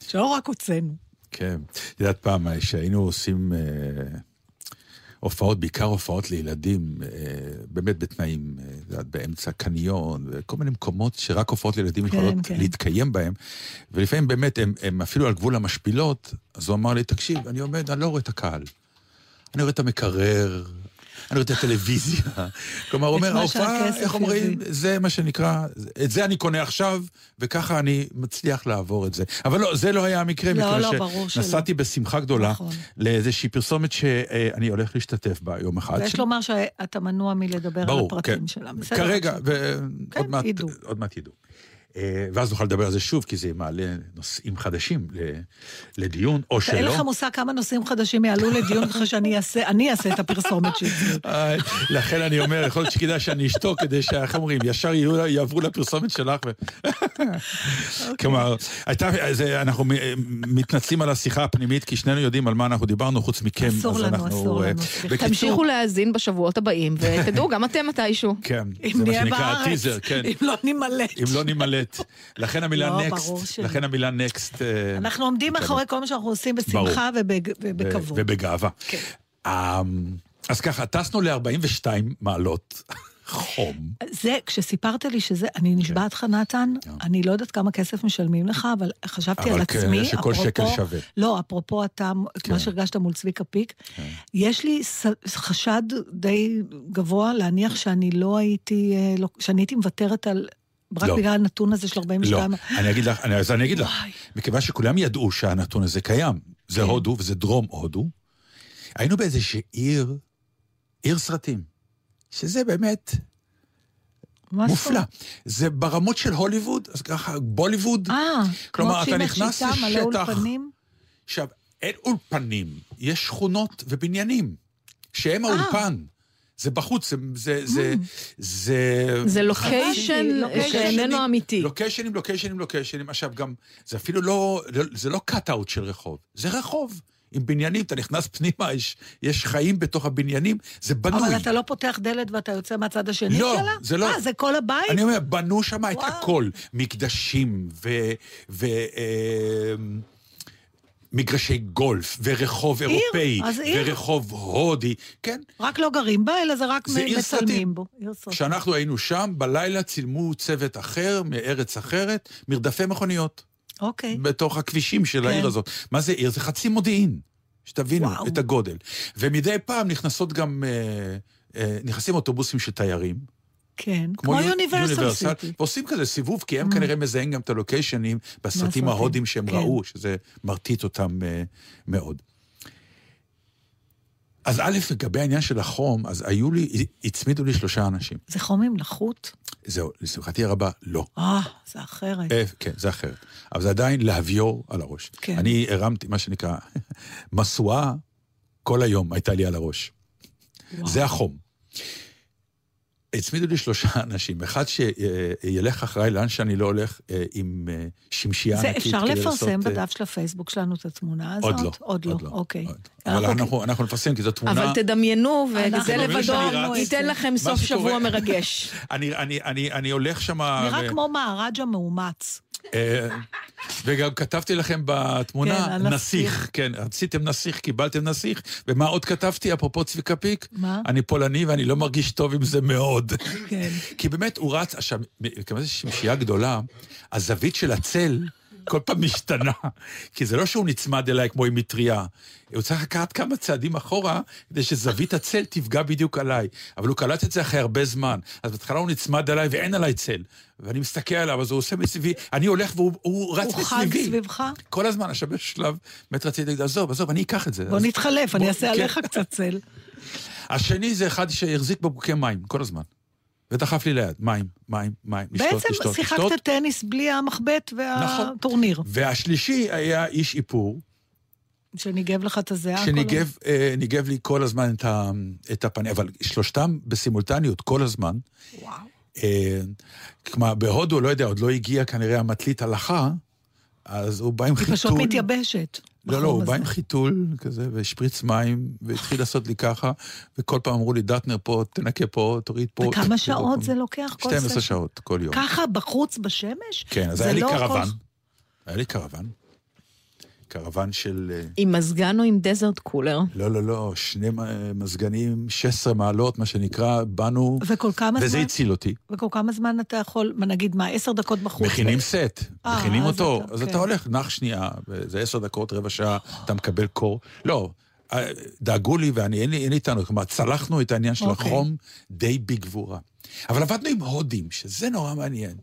שלא רק הוצאנו. כן. את יודעת פעם, אה, שהיינו עושים אה, הופעות, בעיקר הופעות לילדים, אה, באמת בתנאים, אה, את יודעת, באמצע קניון, וכל מיני מקומות שרק הופעות לילדים כן, יכולות כן. להתקיים בהם, ולפעמים באמת הם, הם אפילו על גבול המשפילות, אז הוא אמר לי, תקשיב, אני עומד, אני לא רואה את הקהל. אני רואה את המקרר, אני רואה את הטלוויזיה. כלומר, הוא אומר, ההופעה, איך אומרים, יביא." זה מה שנקרא, את זה אני קונה עכשיו, וככה אני מצליח לעבור את זה. אבל לא, זה לא היה המקרה, לא, מכיוון לא, ברור שלא. שנסעתי בשמחה גדולה נכון. לאיזושהי פרסומת שאני הולך להשתתף בה יום אחד. ויש ש- לומר שאתה מנוע מלדבר על ברור, הפרטים כן. שלה. בסדר, כרגע, עכשיו. ועוד כן, מעט, ידעו. אה, ואז נוכל לדבר על זה שוב, כי זה מעלה נושאים חדשים לדיון, או שלא. אין לך מושג כמה נושאים חדשים יעלו לדיון אחרי שאני אעשה, אני אעשה את הפרסומת. אה, לכן אני אומר, יכול להיות שכדאי שאני אשתוק כדי שאיך אומרים, ישר יעברו לפרסומת שלך. ו- כלומר, אנחנו מתנצלים על השיחה הפנימית, כי שנינו יודעים על מה אנחנו דיברנו, חוץ מכם. אסור לנו, אנחנו, אסור אה, לנו, תמשיכו להאזין בשבועות הבאים, ותדעו, גם אתם מתישהו. כן, זה מה שנקרא הטיזר, כן. אם לא נימלט. אם לא נימלט. לכן המילה לא, נקסט, שלא. לכן המילה נקסט. אה, אנחנו עומדים מאחורי כל מה שאנחנו עושים. בשמחה ובכבוד. ובגאווה. כן. אמ, אז ככה, טסנו ל-42 מעלות חום. זה, כשסיפרת לי שזה, אני נשבעת לך, נתן, אני לא יודעת כמה כסף משלמים לך, אבל חשבתי כן. אבל על כן, עצמי, שכל שקל שווה. לא, אפרופו אתה, כן. מה שהרגשת מול צביקה פיק, יש לי חשד די גבוה להניח שאני לא הייתי, אה, לא- שאני הייתי מוותרת על... רק לא. בגלל הנתון הזה של לא, 42. אני אגיד לך, אני- אז אני אגיד לך, וואי. מכיוון שכולם ידעו שהנתון הזה קיים, זה כן. הודו וזה דרום הודו, היינו באיזושהי עיר, עיר סרטים, שזה באמת מופלא. זה ברמות של הוליווד, אז ככה, בוליווד. אה, כלומר, אתה נכנס לשטח. עכשיו, אין אולפנים, יש שכונות ובניינים, שהם אה. האולפן. זה בחוץ, זה... זה, זה, זה, זה לוקיישן לוקיישנים. שאיננו אמיתי. לוקיישנים, לוקיישנים, לוקיישנים. עכשיו גם, זה אפילו לא, זה לא קאט-אאוט של רחוב, זה רחוב. עם בניינים, אתה נכנס פנימה, יש, יש חיים בתוך הבניינים, זה בנוי. אבל אתה לא פותח דלת ואתה יוצא מהצד השני לא, שלה? זה לא. אה, זה כל הבית? אני אומר, בנו שם את. הכל, מקדשים ו... ו אה, מגרשי גולף, ורחוב עיר, אירופאי, עיר. ורחוב הודי, כן. רק לא גרים בה, אלא זה רק זה עיר סרטים. מצלמים בו. כשאנחנו היינו שם, בלילה צילמו צוות אחר, מארץ אחרת, מרדפי מכוניות, אוקיי. בתוך הכבישים של העיר כן. הזאת. מה זה עיר? זה חצי מודיעין, שתבינו וואו. את הגודל. ומדי פעם נכנסות גם, אה, אה, נכנסים אוטובוסים של תיירים. כן. כמו יו- יוניברסל סיטי. ועושים כזה סיבוב, כי הם כנראה מזהים גם את הלוקיישנים בסרטים ההודים שהם כן. ראו, שזה מרטיט אותם אה, מאוד. אז א', לגבי העניין של החום, אז היו לי, הצמידו לי שלושה אנשים. זה חום עם לחות? זהו, לשמחתי הרבה, לא. אה, זה אחרת. אה, כן, זה אחרת. אבל זה עדיין להביור על הראש. כן. אני הרמתי, מה שנקרא, משואה כל היום הייתה לי על הראש. וואו. זה החום. הצמידו לי שלושה אנשים. אחד שילך אחריי לאן שאני לא הולך אה, עם אה, שמשיה זה ענקית. אפשר כדי לפרסם לעשות, אה, בדף של הפייסבוק שלנו את התמונה הזאת? עוד לא. עוד לא, אוקיי. עוד לא. אבל אנחנו- אנחנו- אנחנו נפרסם, כי זו תמונה... אבל תדמיינו, וזה לבדו. ייתן לכם סוף שבוע מרגש. אני, אני, אני, אני הולך שם... נראה כמו מהרג'ה מאומץ. אה, וגם כתבתי לכם בתמונה, כן. נסיך, כן, רציתם נסיך, קיבלתם נסיך, ומה עוד כתבתי, אפרופו צביקה פיק? מה? אני פולני ואני לא מרגיש טוב עם זה מאוד. כן. כי באמת הוא רץ, עכשיו, כמה זה שמשיה גדולה, הזווית של הצל כל פעם משתנה. כי זה לא שהוא נצמד אליי כמו עם מטריה. הוא צריך לקחת כמה צעדים אחורה, כדי שזווית הצל תפגע בדיוק עליי. אבל הוא קלט את זה אחרי הרבה זמן. אז בהתחלה הוא נצמד אליי ואין עליי צל. ואני מסתכל עליו, אז הוא עושה מסביבי, אני הולך והוא הוא רץ הוא חג מסביבי. סביבך? כל הזמן, עכשיו יש שלב, באמת רציתי להגיד, עזוב, עזוב, אני אקח את זה. בוא אז- נתחלף, אני בוא- אעשה כן. עליך קצת צל. השני זה אחד שהחזיק בקבוקי מים, כל הזמן. ודחף לי ליד, מים, מים, מים, לשתות, בעצם לשתות, לשתות. שיחקת טניס בלי המחבט נכון. והטורניר, והשלישי היה איש איפור, שניגב לך את הזיעה. כל שניגב אה, ניגב לי כל הזמן את, ה, את הפנים, אבל שלושתם בסימולטניות כל הזמן. וואו. אה, כלומר, בהודו, לא יודע, עוד לא הגיע כנראה המטלית הלכה, אז הוא בא עם היא חיתול. פשוט מתייבשת. לא, לא, הוא בא. עם חיתול כזה, והשפריץ מים, והתחיל לעשות לי ככה, וכל פעם אמרו לי, דטנר פה, תנקה פה, תוריד פה. וכמה שעות פה." זה לוקח כל 12 סשן? שעות כל יום. ככה בחוץ בשמש? כן, אז זה היה לי לא קרוון. היה לי קרוון. קרוון של... אה, עם מזגן או עם desert cooler? לא, לא, לא, שני מ- מזגנים, 16 מעלות, מה שנקרא, באנו, וכל כמה וזה זמן? הציל אותי. וכל כמה זמן אתה יכול, מה נגיד מה, עשר דקות בחוץ? מכינים ו- סט, אה, מכינים אז אותו, אתה- אז כן. אתה הולך, נח שנייה, זה עשר דקות, רבע שעה, אתה מקבל קור. לא, אה, דאגו לי ואני, אין לי אין לי טענות, כלומר, צלחנו את העניין של אוקיי. החום די בגבורה. אבל עבדנו עם הודים, שזה נורא מעניין.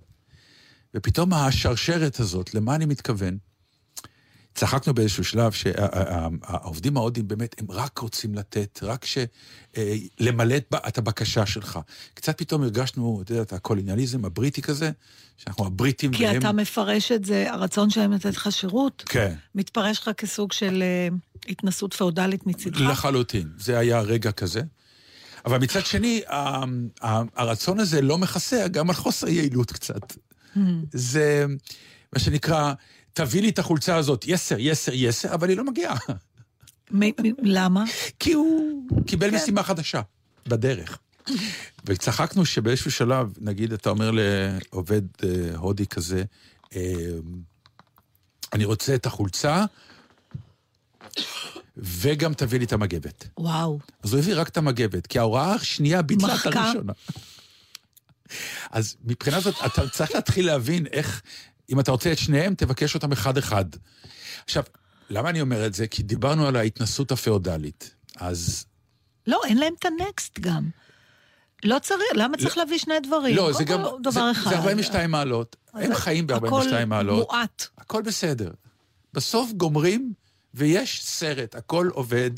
ופתאום השרשרת הזאת, למה אני מתכוון? צחקנו באיזשהו שלב שהעובדים ההודים באמת, הם רק רוצים לתת, רק ש... אה, למלא את הבקשה שלך. קצת פתאום הרגשנו, אתה יודע, את הקולוניאליזם הבריטי כזה, שאנחנו הבריטים כי והם... אתה מפרש את זה, הרצון שלהם לתת לך שירות, כן, מתפרש לך כסוג של אה, התנסות פאודלית מצידך. לחלוטין. זה היה רגע כזה. אבל מצד שני, הרצון הזה לא מכסה גם על חוסר יעילות קצת. Hmm. זה מה שנקרא, תביא לי את החולצה הזאת, יסר, יסר, יסר, אבל היא לא מגיעה. למה? כי הוא קיבל כן. משימה חדשה, בדרך. וצחקנו שבאיזשהו שלב, נגיד, אתה אומר לעובד אה, הודי כזה, אה, אני רוצה את החולצה, וגם תביא לי את המגבת. וואו. אז הוא הביא רק את המגבת, כי ההוראה השנייה ביטלה את. הראשונה. אז מבחינה זאת, אתה צריך להתחיל להבין איך, אם אתה רוצה את שניהם, תבקש אותם אחד-אחד. עכשיו, למה אני אומר את זה? כי דיברנו על ההתנסות הפאודלית. אז לא, אין להם את הנקסט גם. לא צריך, למה צריך להביא שני דברים? לא, זה גם, דבר זה, אחד. זה 42 מעלות. הם חיים ב-42 הכל מעלות. מועט. הכל בסדר. בסוף גומרים, ויש סרט, הכל עובד,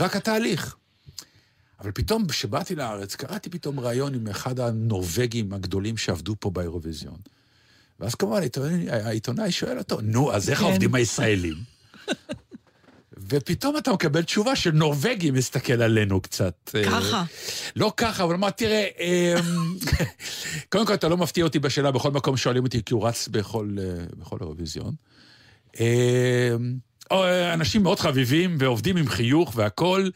רק התהליך. אבל פתאום, כשבאתי לארץ, קראתי פתאום ראיון עם אחד הנורבגים הגדולים שעבדו פה באירוויזיון. ואז כמובן העיתונאי, שואל אותו, נו, אז איך כן. העובדים הישראלים? ופתאום אתה מקבל תשובה שנורבגי מסתכל עלינו קצת. אה, ככה. לא ככה, אבל אמר, תראה, אמ, קודם כל אתה לא מפתיע אותי בשאלה, בכל מקום שואלים אותי, כי הוא רץ בכל, אה, בכל אירוויזיון. אמ, אנשים מאוד חביבים ועובדים עם חיוך והכול,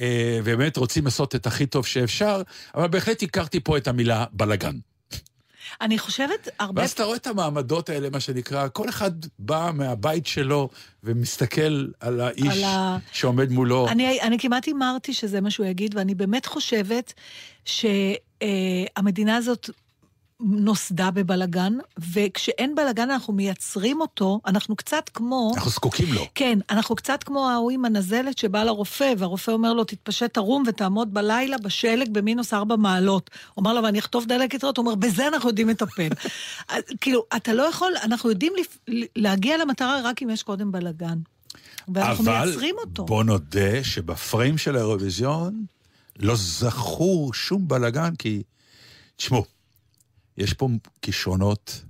אה, ובאמת רוצים לעשות את הכי טוב שאפשר, אבל בהחלט הכרתי פה את המילה בלאגן. אני חושבת הרבה... ואז אתה רואה את המעמדות האלה, מה שנקרא, כל אחד בא מהבית שלו ומסתכל על האיש על ה- שעומד מולו. אני, אני כמעט הימרתי שזה מה שהוא יגיד, ואני באמת חושבת שהמדינה הזאת נוסדה בבלגן, וכשאין בלגן אנחנו מייצרים אותו, אנחנו קצת כמו... אנחנו זקוקים לו. כן, אנחנו קצת כמו ההוא עם הנזלת שבא לרופא, והרופא אומר לו, תתפשט ערום ותעמוד בלילה בשלג במינוס ארבע מעלות. אומר לו, ואני אחטוף דלקת ריאות, הוא אומר, בזה אנחנו יודעים לטפל. כאילו, אתה לא יכול, אנחנו יודעים לפ... להגיע למטרה רק אם יש קודם בלגן. ואנחנו אבל מייצרים אותו. בוא נודה שבפריים של האירוויזיון לא זכור שום בלאגן, כי, תשמעו, יש פה כישרונות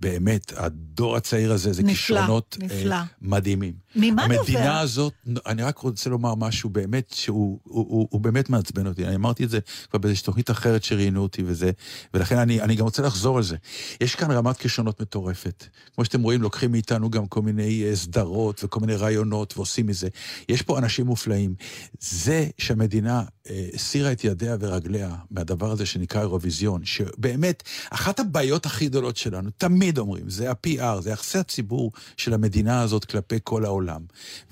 באמת, הדור הצעיר הזה זה נפלא, כישרונות נפלא. אה, מדהימים. ממה נובע? המדינה הזאת, אני רק רוצה לומר משהו באמת, שהוא הוא, הוא, הוא באמת מעצבן אותי. אני אמרתי את זה כבר באיזושהי תוכנית אחרת שראיינו אותי וזה, ולכן אני, אני גם רוצה לחזור על זה. יש כאן רמת כישרונות מטורפת. כמו שאתם רואים, לוקחים מאיתנו גם כל מיני אה, סדרות וכל מיני רעיונות ועושים מזה. יש פה אנשים מופלאים. זה שהמדינה אה, הסירה את ידיה ורגליה מהדבר הזה שנקרא אירוויזיון, שבאמת, אחת הבעיות הכי גדולות שלנו, תמיד אומרים, זה ה-PR, זה יחסי הציבור של המדינה הזאת כלפי כל העולם.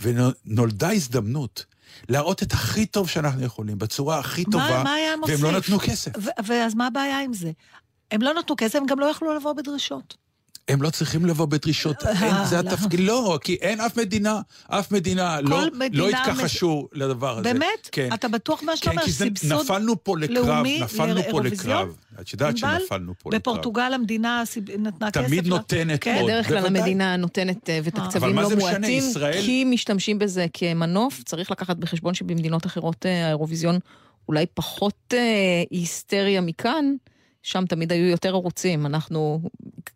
ונולדה הזדמנות. להראות את הכי טוב שאנחנו יכולים, בצורה הכי מה- טובה, מה והם מוסיף? לא נתנו כסף. ואז מה הבעיה עם זה? הם לא נתנו כסף, הם גם לא יכלו לבוא בדרישות. הם לא צריכים לבוא בדרישות, אה, אין, זה? התפקיד, לא, כי אין אף מדינה, אף מדינה, לא, לא התכחשו לדבר הזה. באמת? כן. אתה בטוח מה שאתה כן, אומר? סבסוד נפלנו פה לקרב, נפלנו פה? לקרב. את יודעת? שנפלנו פה לקרב. בפורטוגל המדינה נתנה כסף? תמיד נותנת כן? עוד. בדרך כלל. המדינה נותנת אה, ותקצבים מה לא מועטים, ישראל- כי משתמשים בזה כמנוף. צריך לקחת בחשבון שבמדינות אחרות אה, האירוויזיון אולי פחות אה, היסטריה מכאן. שם תמיד היו יותר ערוצים, אנחנו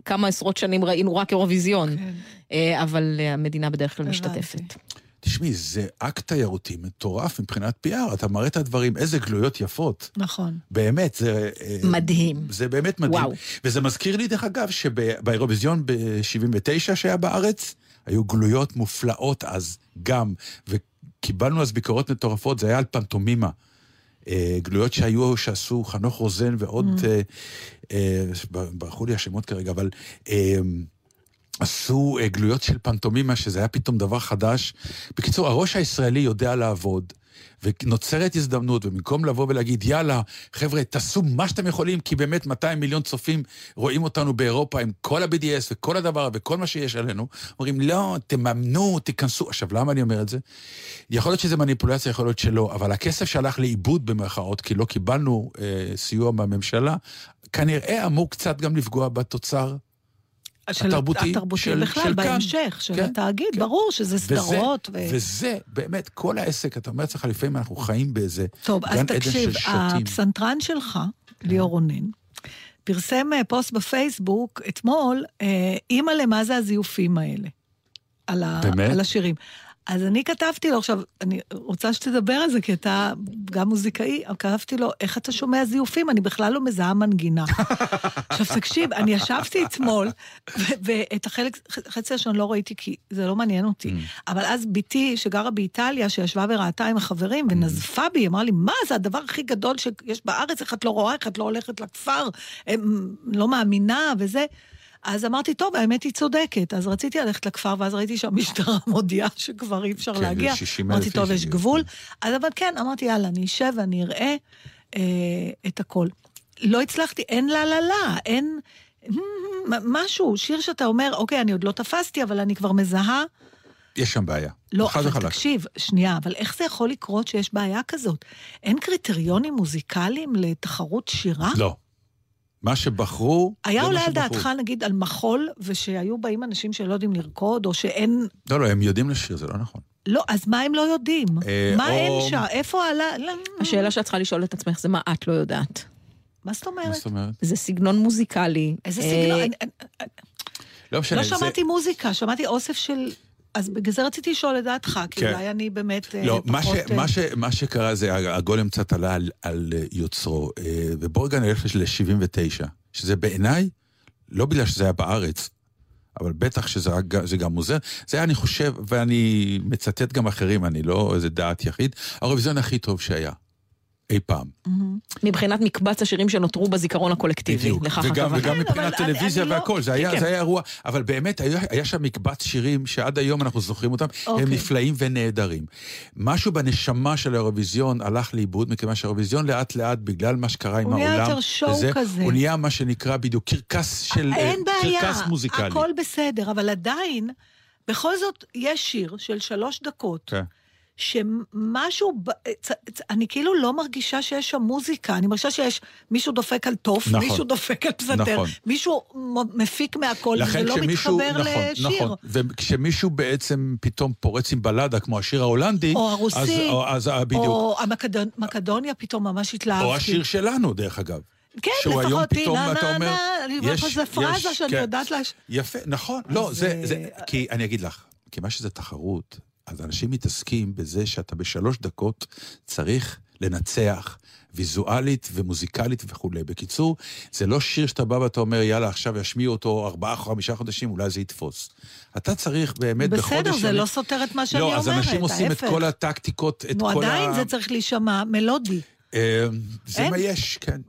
כמה עשרות שנים ראינו רק אירוויזיון, כן. אה, אבל אה, המדינה בדרך כלל הבנתי. משתתפת. תשמעי, זה אקט תיירותי מטורף מבחינת PR, אתה מראה את הדברים, איזה גלויות יפות. נכון. באמת, זה... אה, מדהים. זה באמת מדהים. וואו. וזה מזכיר לי, דרך אגב, שבאירוויזיון ב-79 שהיה בארץ, היו גלויות מופלאות אז גם, וקיבלנו אז ביקורות מטורפות, זה היה על פנטומימה. אה, גלויות שהיו, שעשו חנוך רוזן ועוד, אה, אה, ברחו לי השמות כרגע, אבל עשו גלויות של פנטומימה, שזה היה פתאום דבר חדש. בקיצור, הראש הישראלי יודע לעבוד. ונוצרת הזדמנות, ובמקום לבוא ולהגיד, יאללה, חבר'ה, תעשו מה שאתם יכולים, כי באמת 200 מיליון צופים רואים אותנו באירופה עם כל ה-BDS וכל הדבר וכל מה שיש עלינו, אומרים, לא, תממנו, תיכנסו. עכשיו, למה אני אומר את זה? יכול להיות שזה מניפולציה, יכול להיות שלא, אבל הכסף שהלך לאיבוד במרכאות, כי לא קיבלנו אה, סיוע מהממשלה, כנראה אמור קצת גם לפגוע בתוצר של התרבותי התרבותי של- בכלל, של כאן. בהמשך, של כן, התאגיד, כן. ברור שזה וזה- סדרות. ו... וזה, באמת, כל העסק, אתה אומר לעצמך, לפעמים אנחנו חיים באיזה טוב, אז גן עדן תקשיב, של שוטים. הפסנתרן שלך, ליאור רונן, פרסם אה, פוסט בפייסבוק אתמול, אה, אימא למה זה הזיופים האלה, על, ה... באמת? על השירים. אז אני כתבתי לו, עכשיו, אני רוצה שתדבר על זה, כי אתה גם מוזיקאי, כתבתי לו, איך אתה שומע זיופים? אני בכלל לא מזהה מנגינה. עכשיו, תקשיב, אני ישבתי אתמול, ואת החלק, חצי ראשון לא ראיתי, כי זה לא מעניין אותי. אבל אז בתי, שגרה באיטליה, שישבה וראתה עם החברים, ונזפה בי, אמרה לי, מה, זה הדבר הכי גדול שיש בארץ, איך את לא רואה, איך את לא הולכת לכפר, לא מאמינה וזה. אז אמרתי, טוב, האמת היא צודקת. אז רציתי ללכת לכפר, ואז ראיתי שהמשטרה מודיעה שכבר אי אפשר כן, להגיע. זה 60,000 אמרתי, טוב, יש הגיעו." גבול. אז אבל כן, אמרתי, יאללה, אני אשב ואני אראה אה, את הכל. לא הצלחתי, אין לה לה לה, אין... משהו, שיר שאתה אומר, אוקיי, אני עוד לא תפסתי, אבל אני כבר מזהה. יש שם בעיה. לא, אבל וחלק. תקשיב, שנייה, אבל איך זה יכול לקרות שיש בעיה כזאת? אין קריטריונים מוזיקליים לתחרות שירה? לא. מה שבחרו, היה עולה מה על. דעתך, נגיד, על מחול, ושהיו באים אנשים שלא יודעים לרקוד, או שאין... לא, לא, הם יודעים לשיר, זה לא נכון. לא, אז מה הם לא יודעים? אה, מה אין שם? איפה עלה... לא, השאלה שאת צריכה לשאול את עצמך זה מה את לא יודעת. מה זאת מה אומרת? זאת אומרת? זה סגנון מוזיקלי. איזה אה, סגנון? אני- לא. לא שמעתי מוזיקה, שמעתי אוסף של... אז בגלל זה רציתי לשאול את דעתך, כי כן. אולי אני באמת אה, לא, מה, ש, פחות... אה, מה, ש, מה שקרה זה, הגולם קצת עלה על, על אה, יוצרו, ובואו רגע נלך ל-79, שזה בעיניי, לא בגלל שזה היה בארץ, אבל בטח שזה זה גם מוזר, זה היה, אני חושב, ואני מצטט גם אחרים, אני לא איזה דעת יחיד, האירוויזיון הכי טוב שהיה, אי פעם. מהמם. מבחינת מקבץ השירים שנותרו בזיכרון הקולקטיבי. בדיוק, לכך וגם, הכוונה. וגם כן, מבחינת טלוויזיה לא- והכל, זה היה, כן. זה היה אירוע, אבל באמת היה, היה שם מקבץ שירים שעד היום אנחנו זוכרים אותם, הם אוקיי. נפלאים ונהדרים. משהו בנשמה של האירוויזיון הלך לאיבוד, מכיוון שהאירוויזיון לאט לאט, בגלל מה שקרה עם הוא נהיה העולם, יותר שואו וזה, כזה. הוא נהיה מה שנקרא בדיוק קרקס של, אה, אין בעיה, קרקס מוזיקלי. הכל בסדר, אבל עדיין, בכל זאת, יש שיר של שלוש דקות, כן. שמשהו, צ- אני כאילו לא מרגישה שיש שם מוזיקה, אני מרגישה שיש מישהו דופק על תוף, נכון. מישהו דופק על פסנתר, נכון. מישהו מפיק מהכל, לכן לא מתחבר נכון, לשיר. נכון, וכשמישהו בעצם פתאום פורץ עם בלדה, כמו השיר ההולנדי, או הרוסי, אז, או, אז אה, בדיוק, או המקדוניה פתאום ממש התלהבתי. או השיר שלנו, דרך אגב. כן, שהוא היום לפחות, פתאום, נה, אתה נה, אומר, נה, לך, יש- זו פרזה יש, שאני כן. יודעת להש... יפה, נכון. לא, אז, זה, אה, זה, כי אני אגיד לך, כיוון שזה תחרות, אז אנשים מתעסקים בזה שאתה בשלוש דקות צריך לנצח ויזואלית ומוזיקלית וכולי. בקיצור, זה לא שיר שאתה בא ואתה אומר, יאללה, עכשיו ישמיעו אותו ארבעה, חמישה חודשים, אולי זה יתפוס. אתה צריך באמת בחודש... בסדר, זה ימים- לא סותר את מה שאני לא, אומרת, אז אנשים עושים את. כל הטקטיקות, את נו, כל עדיין ה... זה צריך להישמע מלודי. אה, זה אין? מה יש, כן.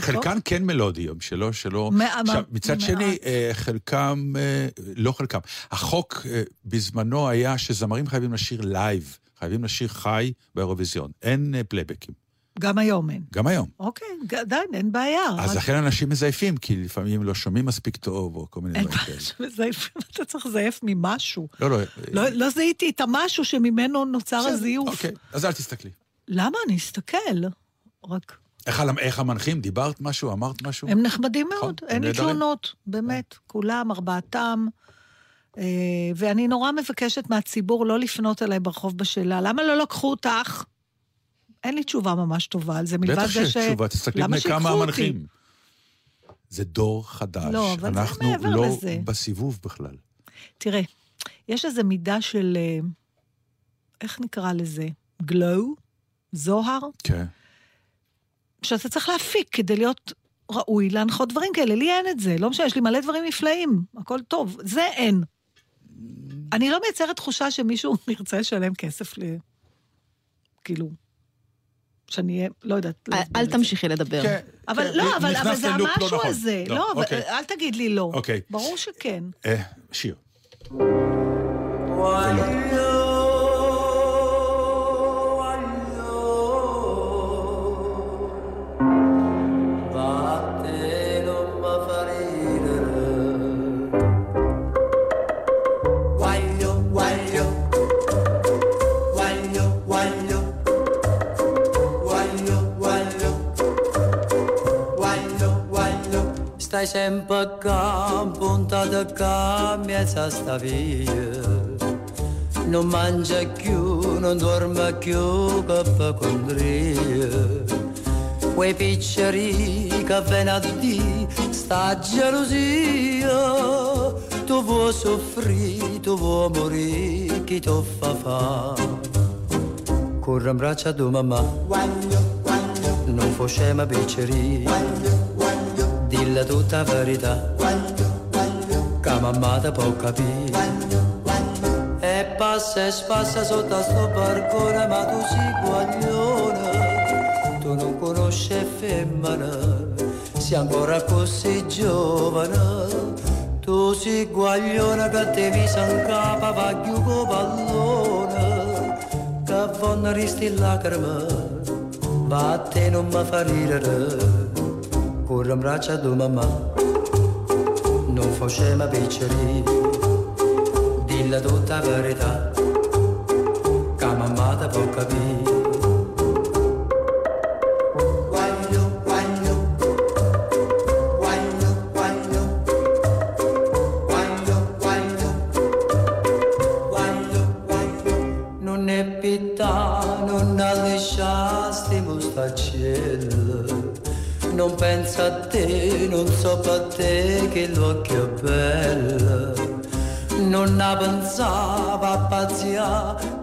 חלקן כן מלודיות, שלא, שלא... עכשיו, מצד. שני, אה, חלקם, אה, לא חלקם, החוק אה, בזמנו היה שזמרים חייבים לשיר live, חייבים לשיר חי באירוויזיון. אין פלייבקים, גם היום אין. גם היום. אוקיי, עדיין, אין בעיה. אז רק- לכן אנשים מזייפים, כי לפעמים לא שומעים מספיק טוב, או כל מיני אין דברים בעיה כאלה. שמזייפים, אתה צריך לזייף ממשהו. לא, לא. לא- לא זיהיתי את המשהו שממנו נוצר הזיוף. אוקיי, אז אל תסתכלי. למה? אני אסתכל. רק... איך איך המנחים? דיברת משהו? אמרת משהו? הם נחמדים נכון, מאוד, אין לי. תלונות, באמת, כולם, ארבעתם. אה, ואני נורא מבקשת מהציבור לא לפנות אליי ברחוב בשאלה, למה לא לקחו אותך? אין לי תשובה ממש טובה על זה, מלבד בטח זה ש... שיש תשובה, תסתכלי בני כמה? המנחים. זה דור חדש. לא, אבל זה אנחנו מעבר לא לזה. בסיבוב בכלל. תראה, יש איזו מידה של, אה, איך נקרא לזה? גלו? זוהר? כן. שאתה צריך להפיק כדי להיות ראוי להנחות דברים כאלה. לי אין את זה, לא משנה, יש לי מלא דברים נפלאים, הכל טוב. זה אין. אני לא מייצרת תחושה שמישהו ירצה לשלם כסף ל... כאילו, שאני אהיה, לא יודעת. אל- להסביר אל. תמשיכי לדבר. כן, אבל כן, לא, אבל, נכנסת אבל זה לא המשהו נכון. הזה. לא, לא. אל תגיד לי לא. אוקיי. ברור שכן. אה, שיר. Stai sempre qua, puntata qua, mezza sta via. Non mangia più, non dorme più, che fa condria. Quei picceri che di, sta gelosia. Tu vuoi soffrire, tu vuoi morire, chi ti fa fa? Corre in braccio a tua mamma, non facciamo picceri. Dilla tutta verità, che mamma te può capire. E passa e spassa sotto a sto barcone, ma tu sei guaglione, tu non conosci femmina, sei ancora così giovane. Tu sei guaglione che ti visa in capo, va più con pallone, che vanno risti lacrime, va a te non mi fa ridere. Un braccio a di mamma, non faceva picceri, dilla tutta verità, che mamma ti può capire.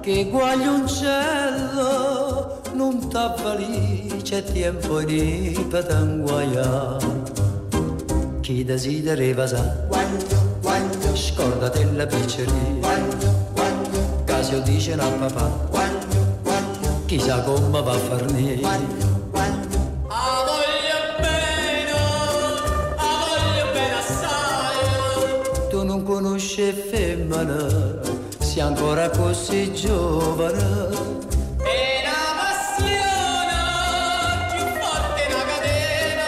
che guaglioncello non t'avvali c'è tempo di patanguaia. Chi desidera vasa guaglio guaglio scordate la picceria guaglio guaglio casio dice la papà. Guaglio guaglio chissà come va a farne guaglio ancora così giovane. E la passione più forte la catena.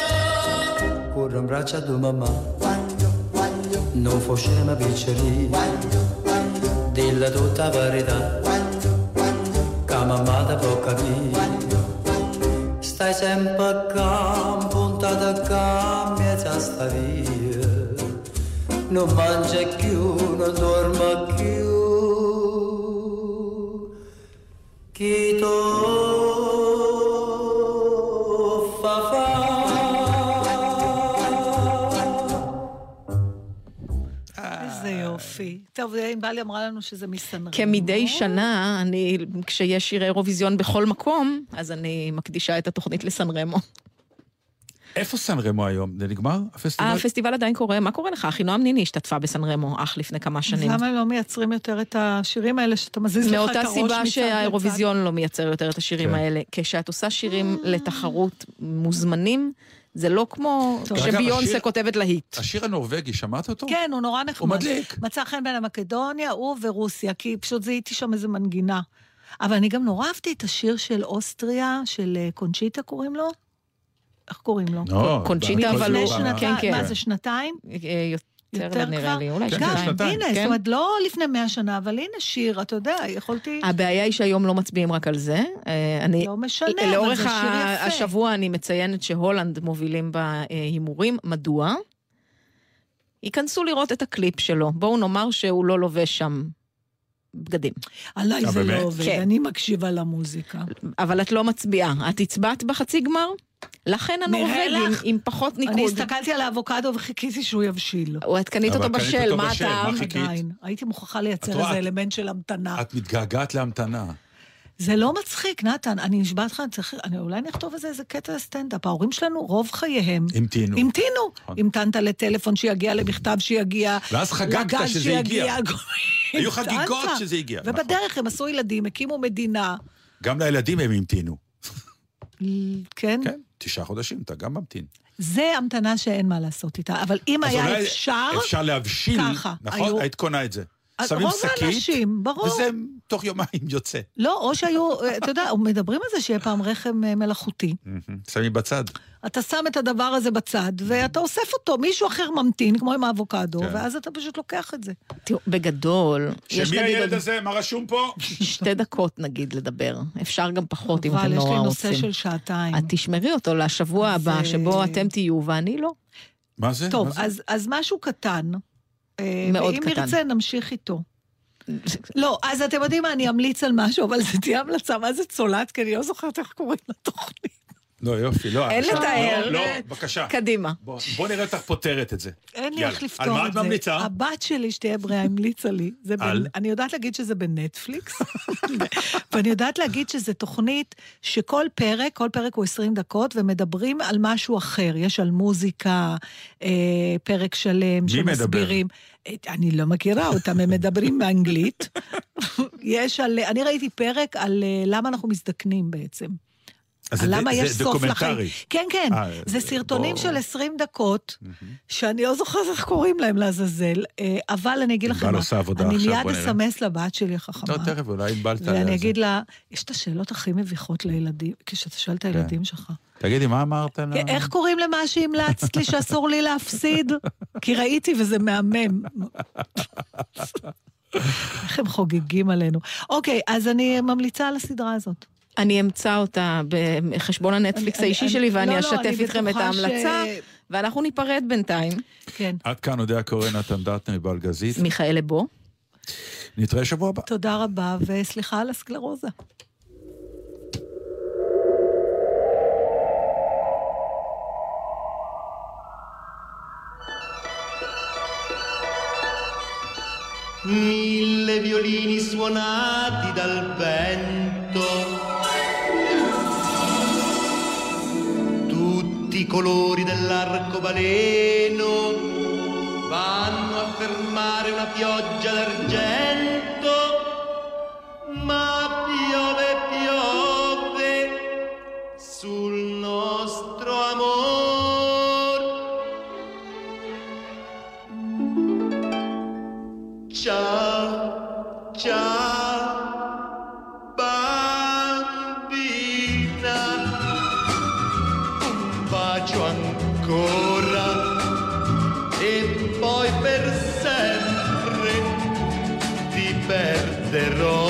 Corro in braccio a mamma, quando, quando, non faceva piccerì, quando, quando, dilla tutta verità, quando, quando, che mamma ti può capire, quando, quando, stai sempre a campo, puntata a campo e sta via, non mangia più, non dorma più. יופי. טוב, ענבל אמרה לנו שזה מסנרמו. כמדי שנה, אני, כשיש שירי אירוויזיון בכל מקום, אז אני מקדישה את התוכנית לסנרמו. איפה סן רמו היום? זה נגמר? הפסטיבל? הפסטיבל עדיין קורה, מה קורה לך? אחינועם ניני השתתפה בסן רמו אך לפני כמה שנים. למה הם לא מייצרים יותר את השירים האלה שאתה מזיז לך את הראש מאותה מצד סיבה לצד? שהאירוויזיון לא מייצר יותר את השירים כן. האלה. כשאת עושה שירים לתחרות מוזמנים, זה לא כמו כשביונסה השיר- כותבת להיט. השיר הנורבגי, שמעת אותו? כן, הוא נורא נחמד. הוא מדליק. מצא חן בין המקדוניה, הוא ורוסיה, כי פשוט זיהיתי שם איזה מנגינה. אבל אני גם נורא אהבתי את השיר של אוסטריה, של אה, קונצ'יטה קוראים לו? איך קוראים לו? לא, קונצ'יטה, אבל הוא- שנתיים, כן, כן. מה זה, שנתיים? אה, יותר יותר נראה כבר? לי, אולי כן, גם, כן, שנתיים. הנה, כן. זאת אומרת, לא לפני מאה שנה, אבל הנה שיר, אתה יודע, יכולתי... הבעיה היא שהיום לא מצביעים רק על זה. אה, אני, לא משנה, אבל לאורך זה שיר יפה. השבוע אני מציינת שהולנד מובילים בהימורים. מדוע? ייכנסו לראות את הקליפ שלו. בואו נאמר שהוא לא לובש שם בגדים. עליי זה באמת? לא עובד, כן. אני מקשיבה למוזיקה. אבל את לא מצביעה. את הצבעת בחצי גמר? לכן הנורבגים. עם פחות אני ניקוד. הסתכלתי על האבוקדו וחיכיתי שהוא יבשיל. או את קנית אותו בשל, מה חיכית? עדיין. הייתי מוכרחה לייצר רואה, איזה את- אלמנט של המתנה. את מתגעגעת להמתנה. זה לא מצחיק, נתן, אני נשבעת לך, אני אולי נכתוב איזה, איזה קטע לסטנדאפ. ההורים שלנו, רוב חייהם, המתינו. המתינו. נכון. המתנת לטלפון שיגיע, למכתב שיגיע. ואז חגגת שזה. הגיע. היו. חגיגות שזה הגיע, נכון. ובדרך הם עשו ילדים, הקימו מדינה. גם לילדים הם המתינו. כן? כן, תשעה חודשים, אתה גם ממתין. זה המתנה שאין מה לעשות איתה. אבל אם היה אפשר... אפשר להבשיל, ככה, נכון? היו- היית קונה את זה. שמים רוב שקית, האנשים, ברור. וזה תוך יומיים יוצא. לא, או שהיו, אתה יודע, מדברים על זה שיהיה פעם רחם אה, מלאכותי. שמים בצד. אתה שם את הדבר הזה בצד, ואתה אוסף אותו, מישהו אחר ממתין, כמו עם האבוקדו, כן. ואז אתה פשוט לוקח את זה. תראו, בגדול, יש שמי הילד עוד הזה? מה רשום פה? שתי דקות נגיד לדבר. אפשר גם פחות אם אבל אתם יש לי נורא נושא רוצים. של שעתיים. את תשמרי אותו לשבוע הבא, אה, שבו אתם תהיו ואני לא. מה זה? טוב, מה זה? אז, אז משהו קטן. אה, מאוד ואם קטן. נרצה, נמשיך איתו. לא, אז אתם יודעים מה, אני אמליץ על משהו, אבל זה תהיה המלצה, מה זה צולעת? כי אני לא זוכרת איך קוראים לתוכנית. לא, יופי, לא. אין עכשיו- לתאר. לא, לא, בבקשה. קדימה. בוא בוא נראה אותך פותרת את זה. אין לי יאללה. איך לפתור על מה את את זה. ממליצה? הבת שלי, שתהיה בריאה, המליצה לי. זה. אני יודעת להגיד שזה בנטפליקס, ואני יודעת להגיד שזו תוכנית שכל פרק, כל פרק הוא 20 דקות, ומדברים על משהו אחר. יש על מוזיקה, אה, פרק שלם מי מדבר? שמסבירים. את- אני לא מכירה אותם, הם מדברים באנגלית. יש על... אני ראיתי פרק על אה, למה אנחנו מזדקנים בעצם. אז זה- למה זה יש סוף לחיים. דוקומנטרי. כן, כן. אה, זה סרטונים בוא. של 20 דקות, שאני לא זוכרת איך קוראים להם לעזאזל, אה, אבל אני אגיד לכם מה, אני מיד. אסמס לבת שלי החכמה, לא, תכף, אולי ענבל תעלה על ואני זה. אגיד לה, יש את השאלות הכי מביכות לילדים, כשאתה שואל את הילדים שלך. תגידי, מה אמרת לה? איך קוראים למה שהמלצת לי שאסור לי להפסיד? כי ראיתי וזה מהמם. איך הם חוגגים עלינו. אוקיי, אז אני ממליצה על הסדרה הזאת. אני אמצא אותה בחשבון הנטפליקס אני- האישי אני- שלי ואני לא, לא, אשתף אני איתכם את בטוחה ש- ההמלצה, ואנחנו ניפרד בינתיים. כן. עד כאן אודה הקורא נתן דטנר בלגזית. מיכאל לבו. נתראה שבוע הבא. תודה רבה, וסליחה על הסקלרוזה. mille violini suonati dal vento, tutti i colori dell'arcobaleno vanno a fermare una pioggia d'argento, ma piove, piove sul nostro amor. Ciao, ciao, perderò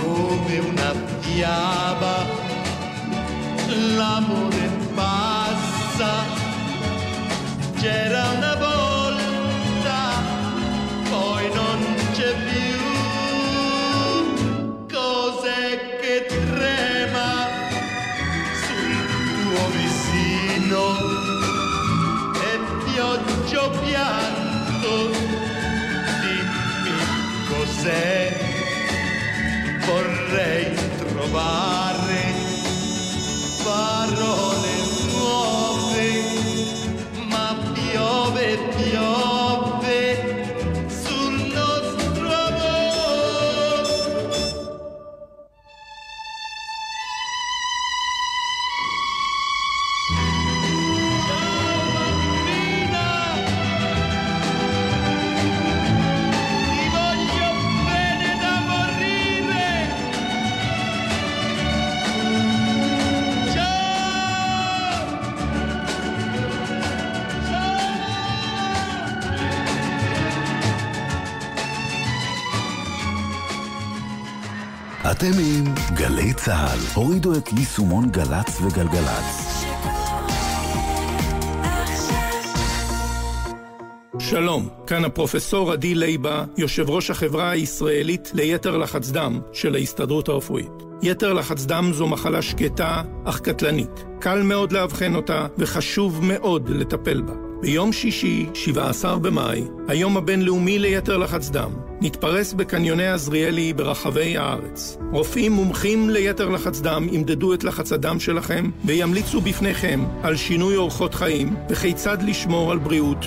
come una fiaba. L'amore passa, c'era una צה"ל. הורידו את יישומון גל"צ וגלגלצ. שלום, כאן הפרופסור עדי לייבה, יושב ראש החברה הישראלית ליתר לחץ דם של ההסתדרות הרפואית. יתר לחץ דם זו מחלה שקטה, אך קטלנית. קל מאוד לאבחן אותה, וחשוב מאוד לטפל בה. ביום שישי, 17 במאי, היום הבינלאומי ליתר לחץ דם, נתפרס בקניוני עזריאלי ברחבי הארץ. רופאים מומחים ליתר לחץ דם ימדדו את לחץ הדם שלכם וימליצו בפניכם על שינוי אורחות חיים וכיצד לשמור על בריאות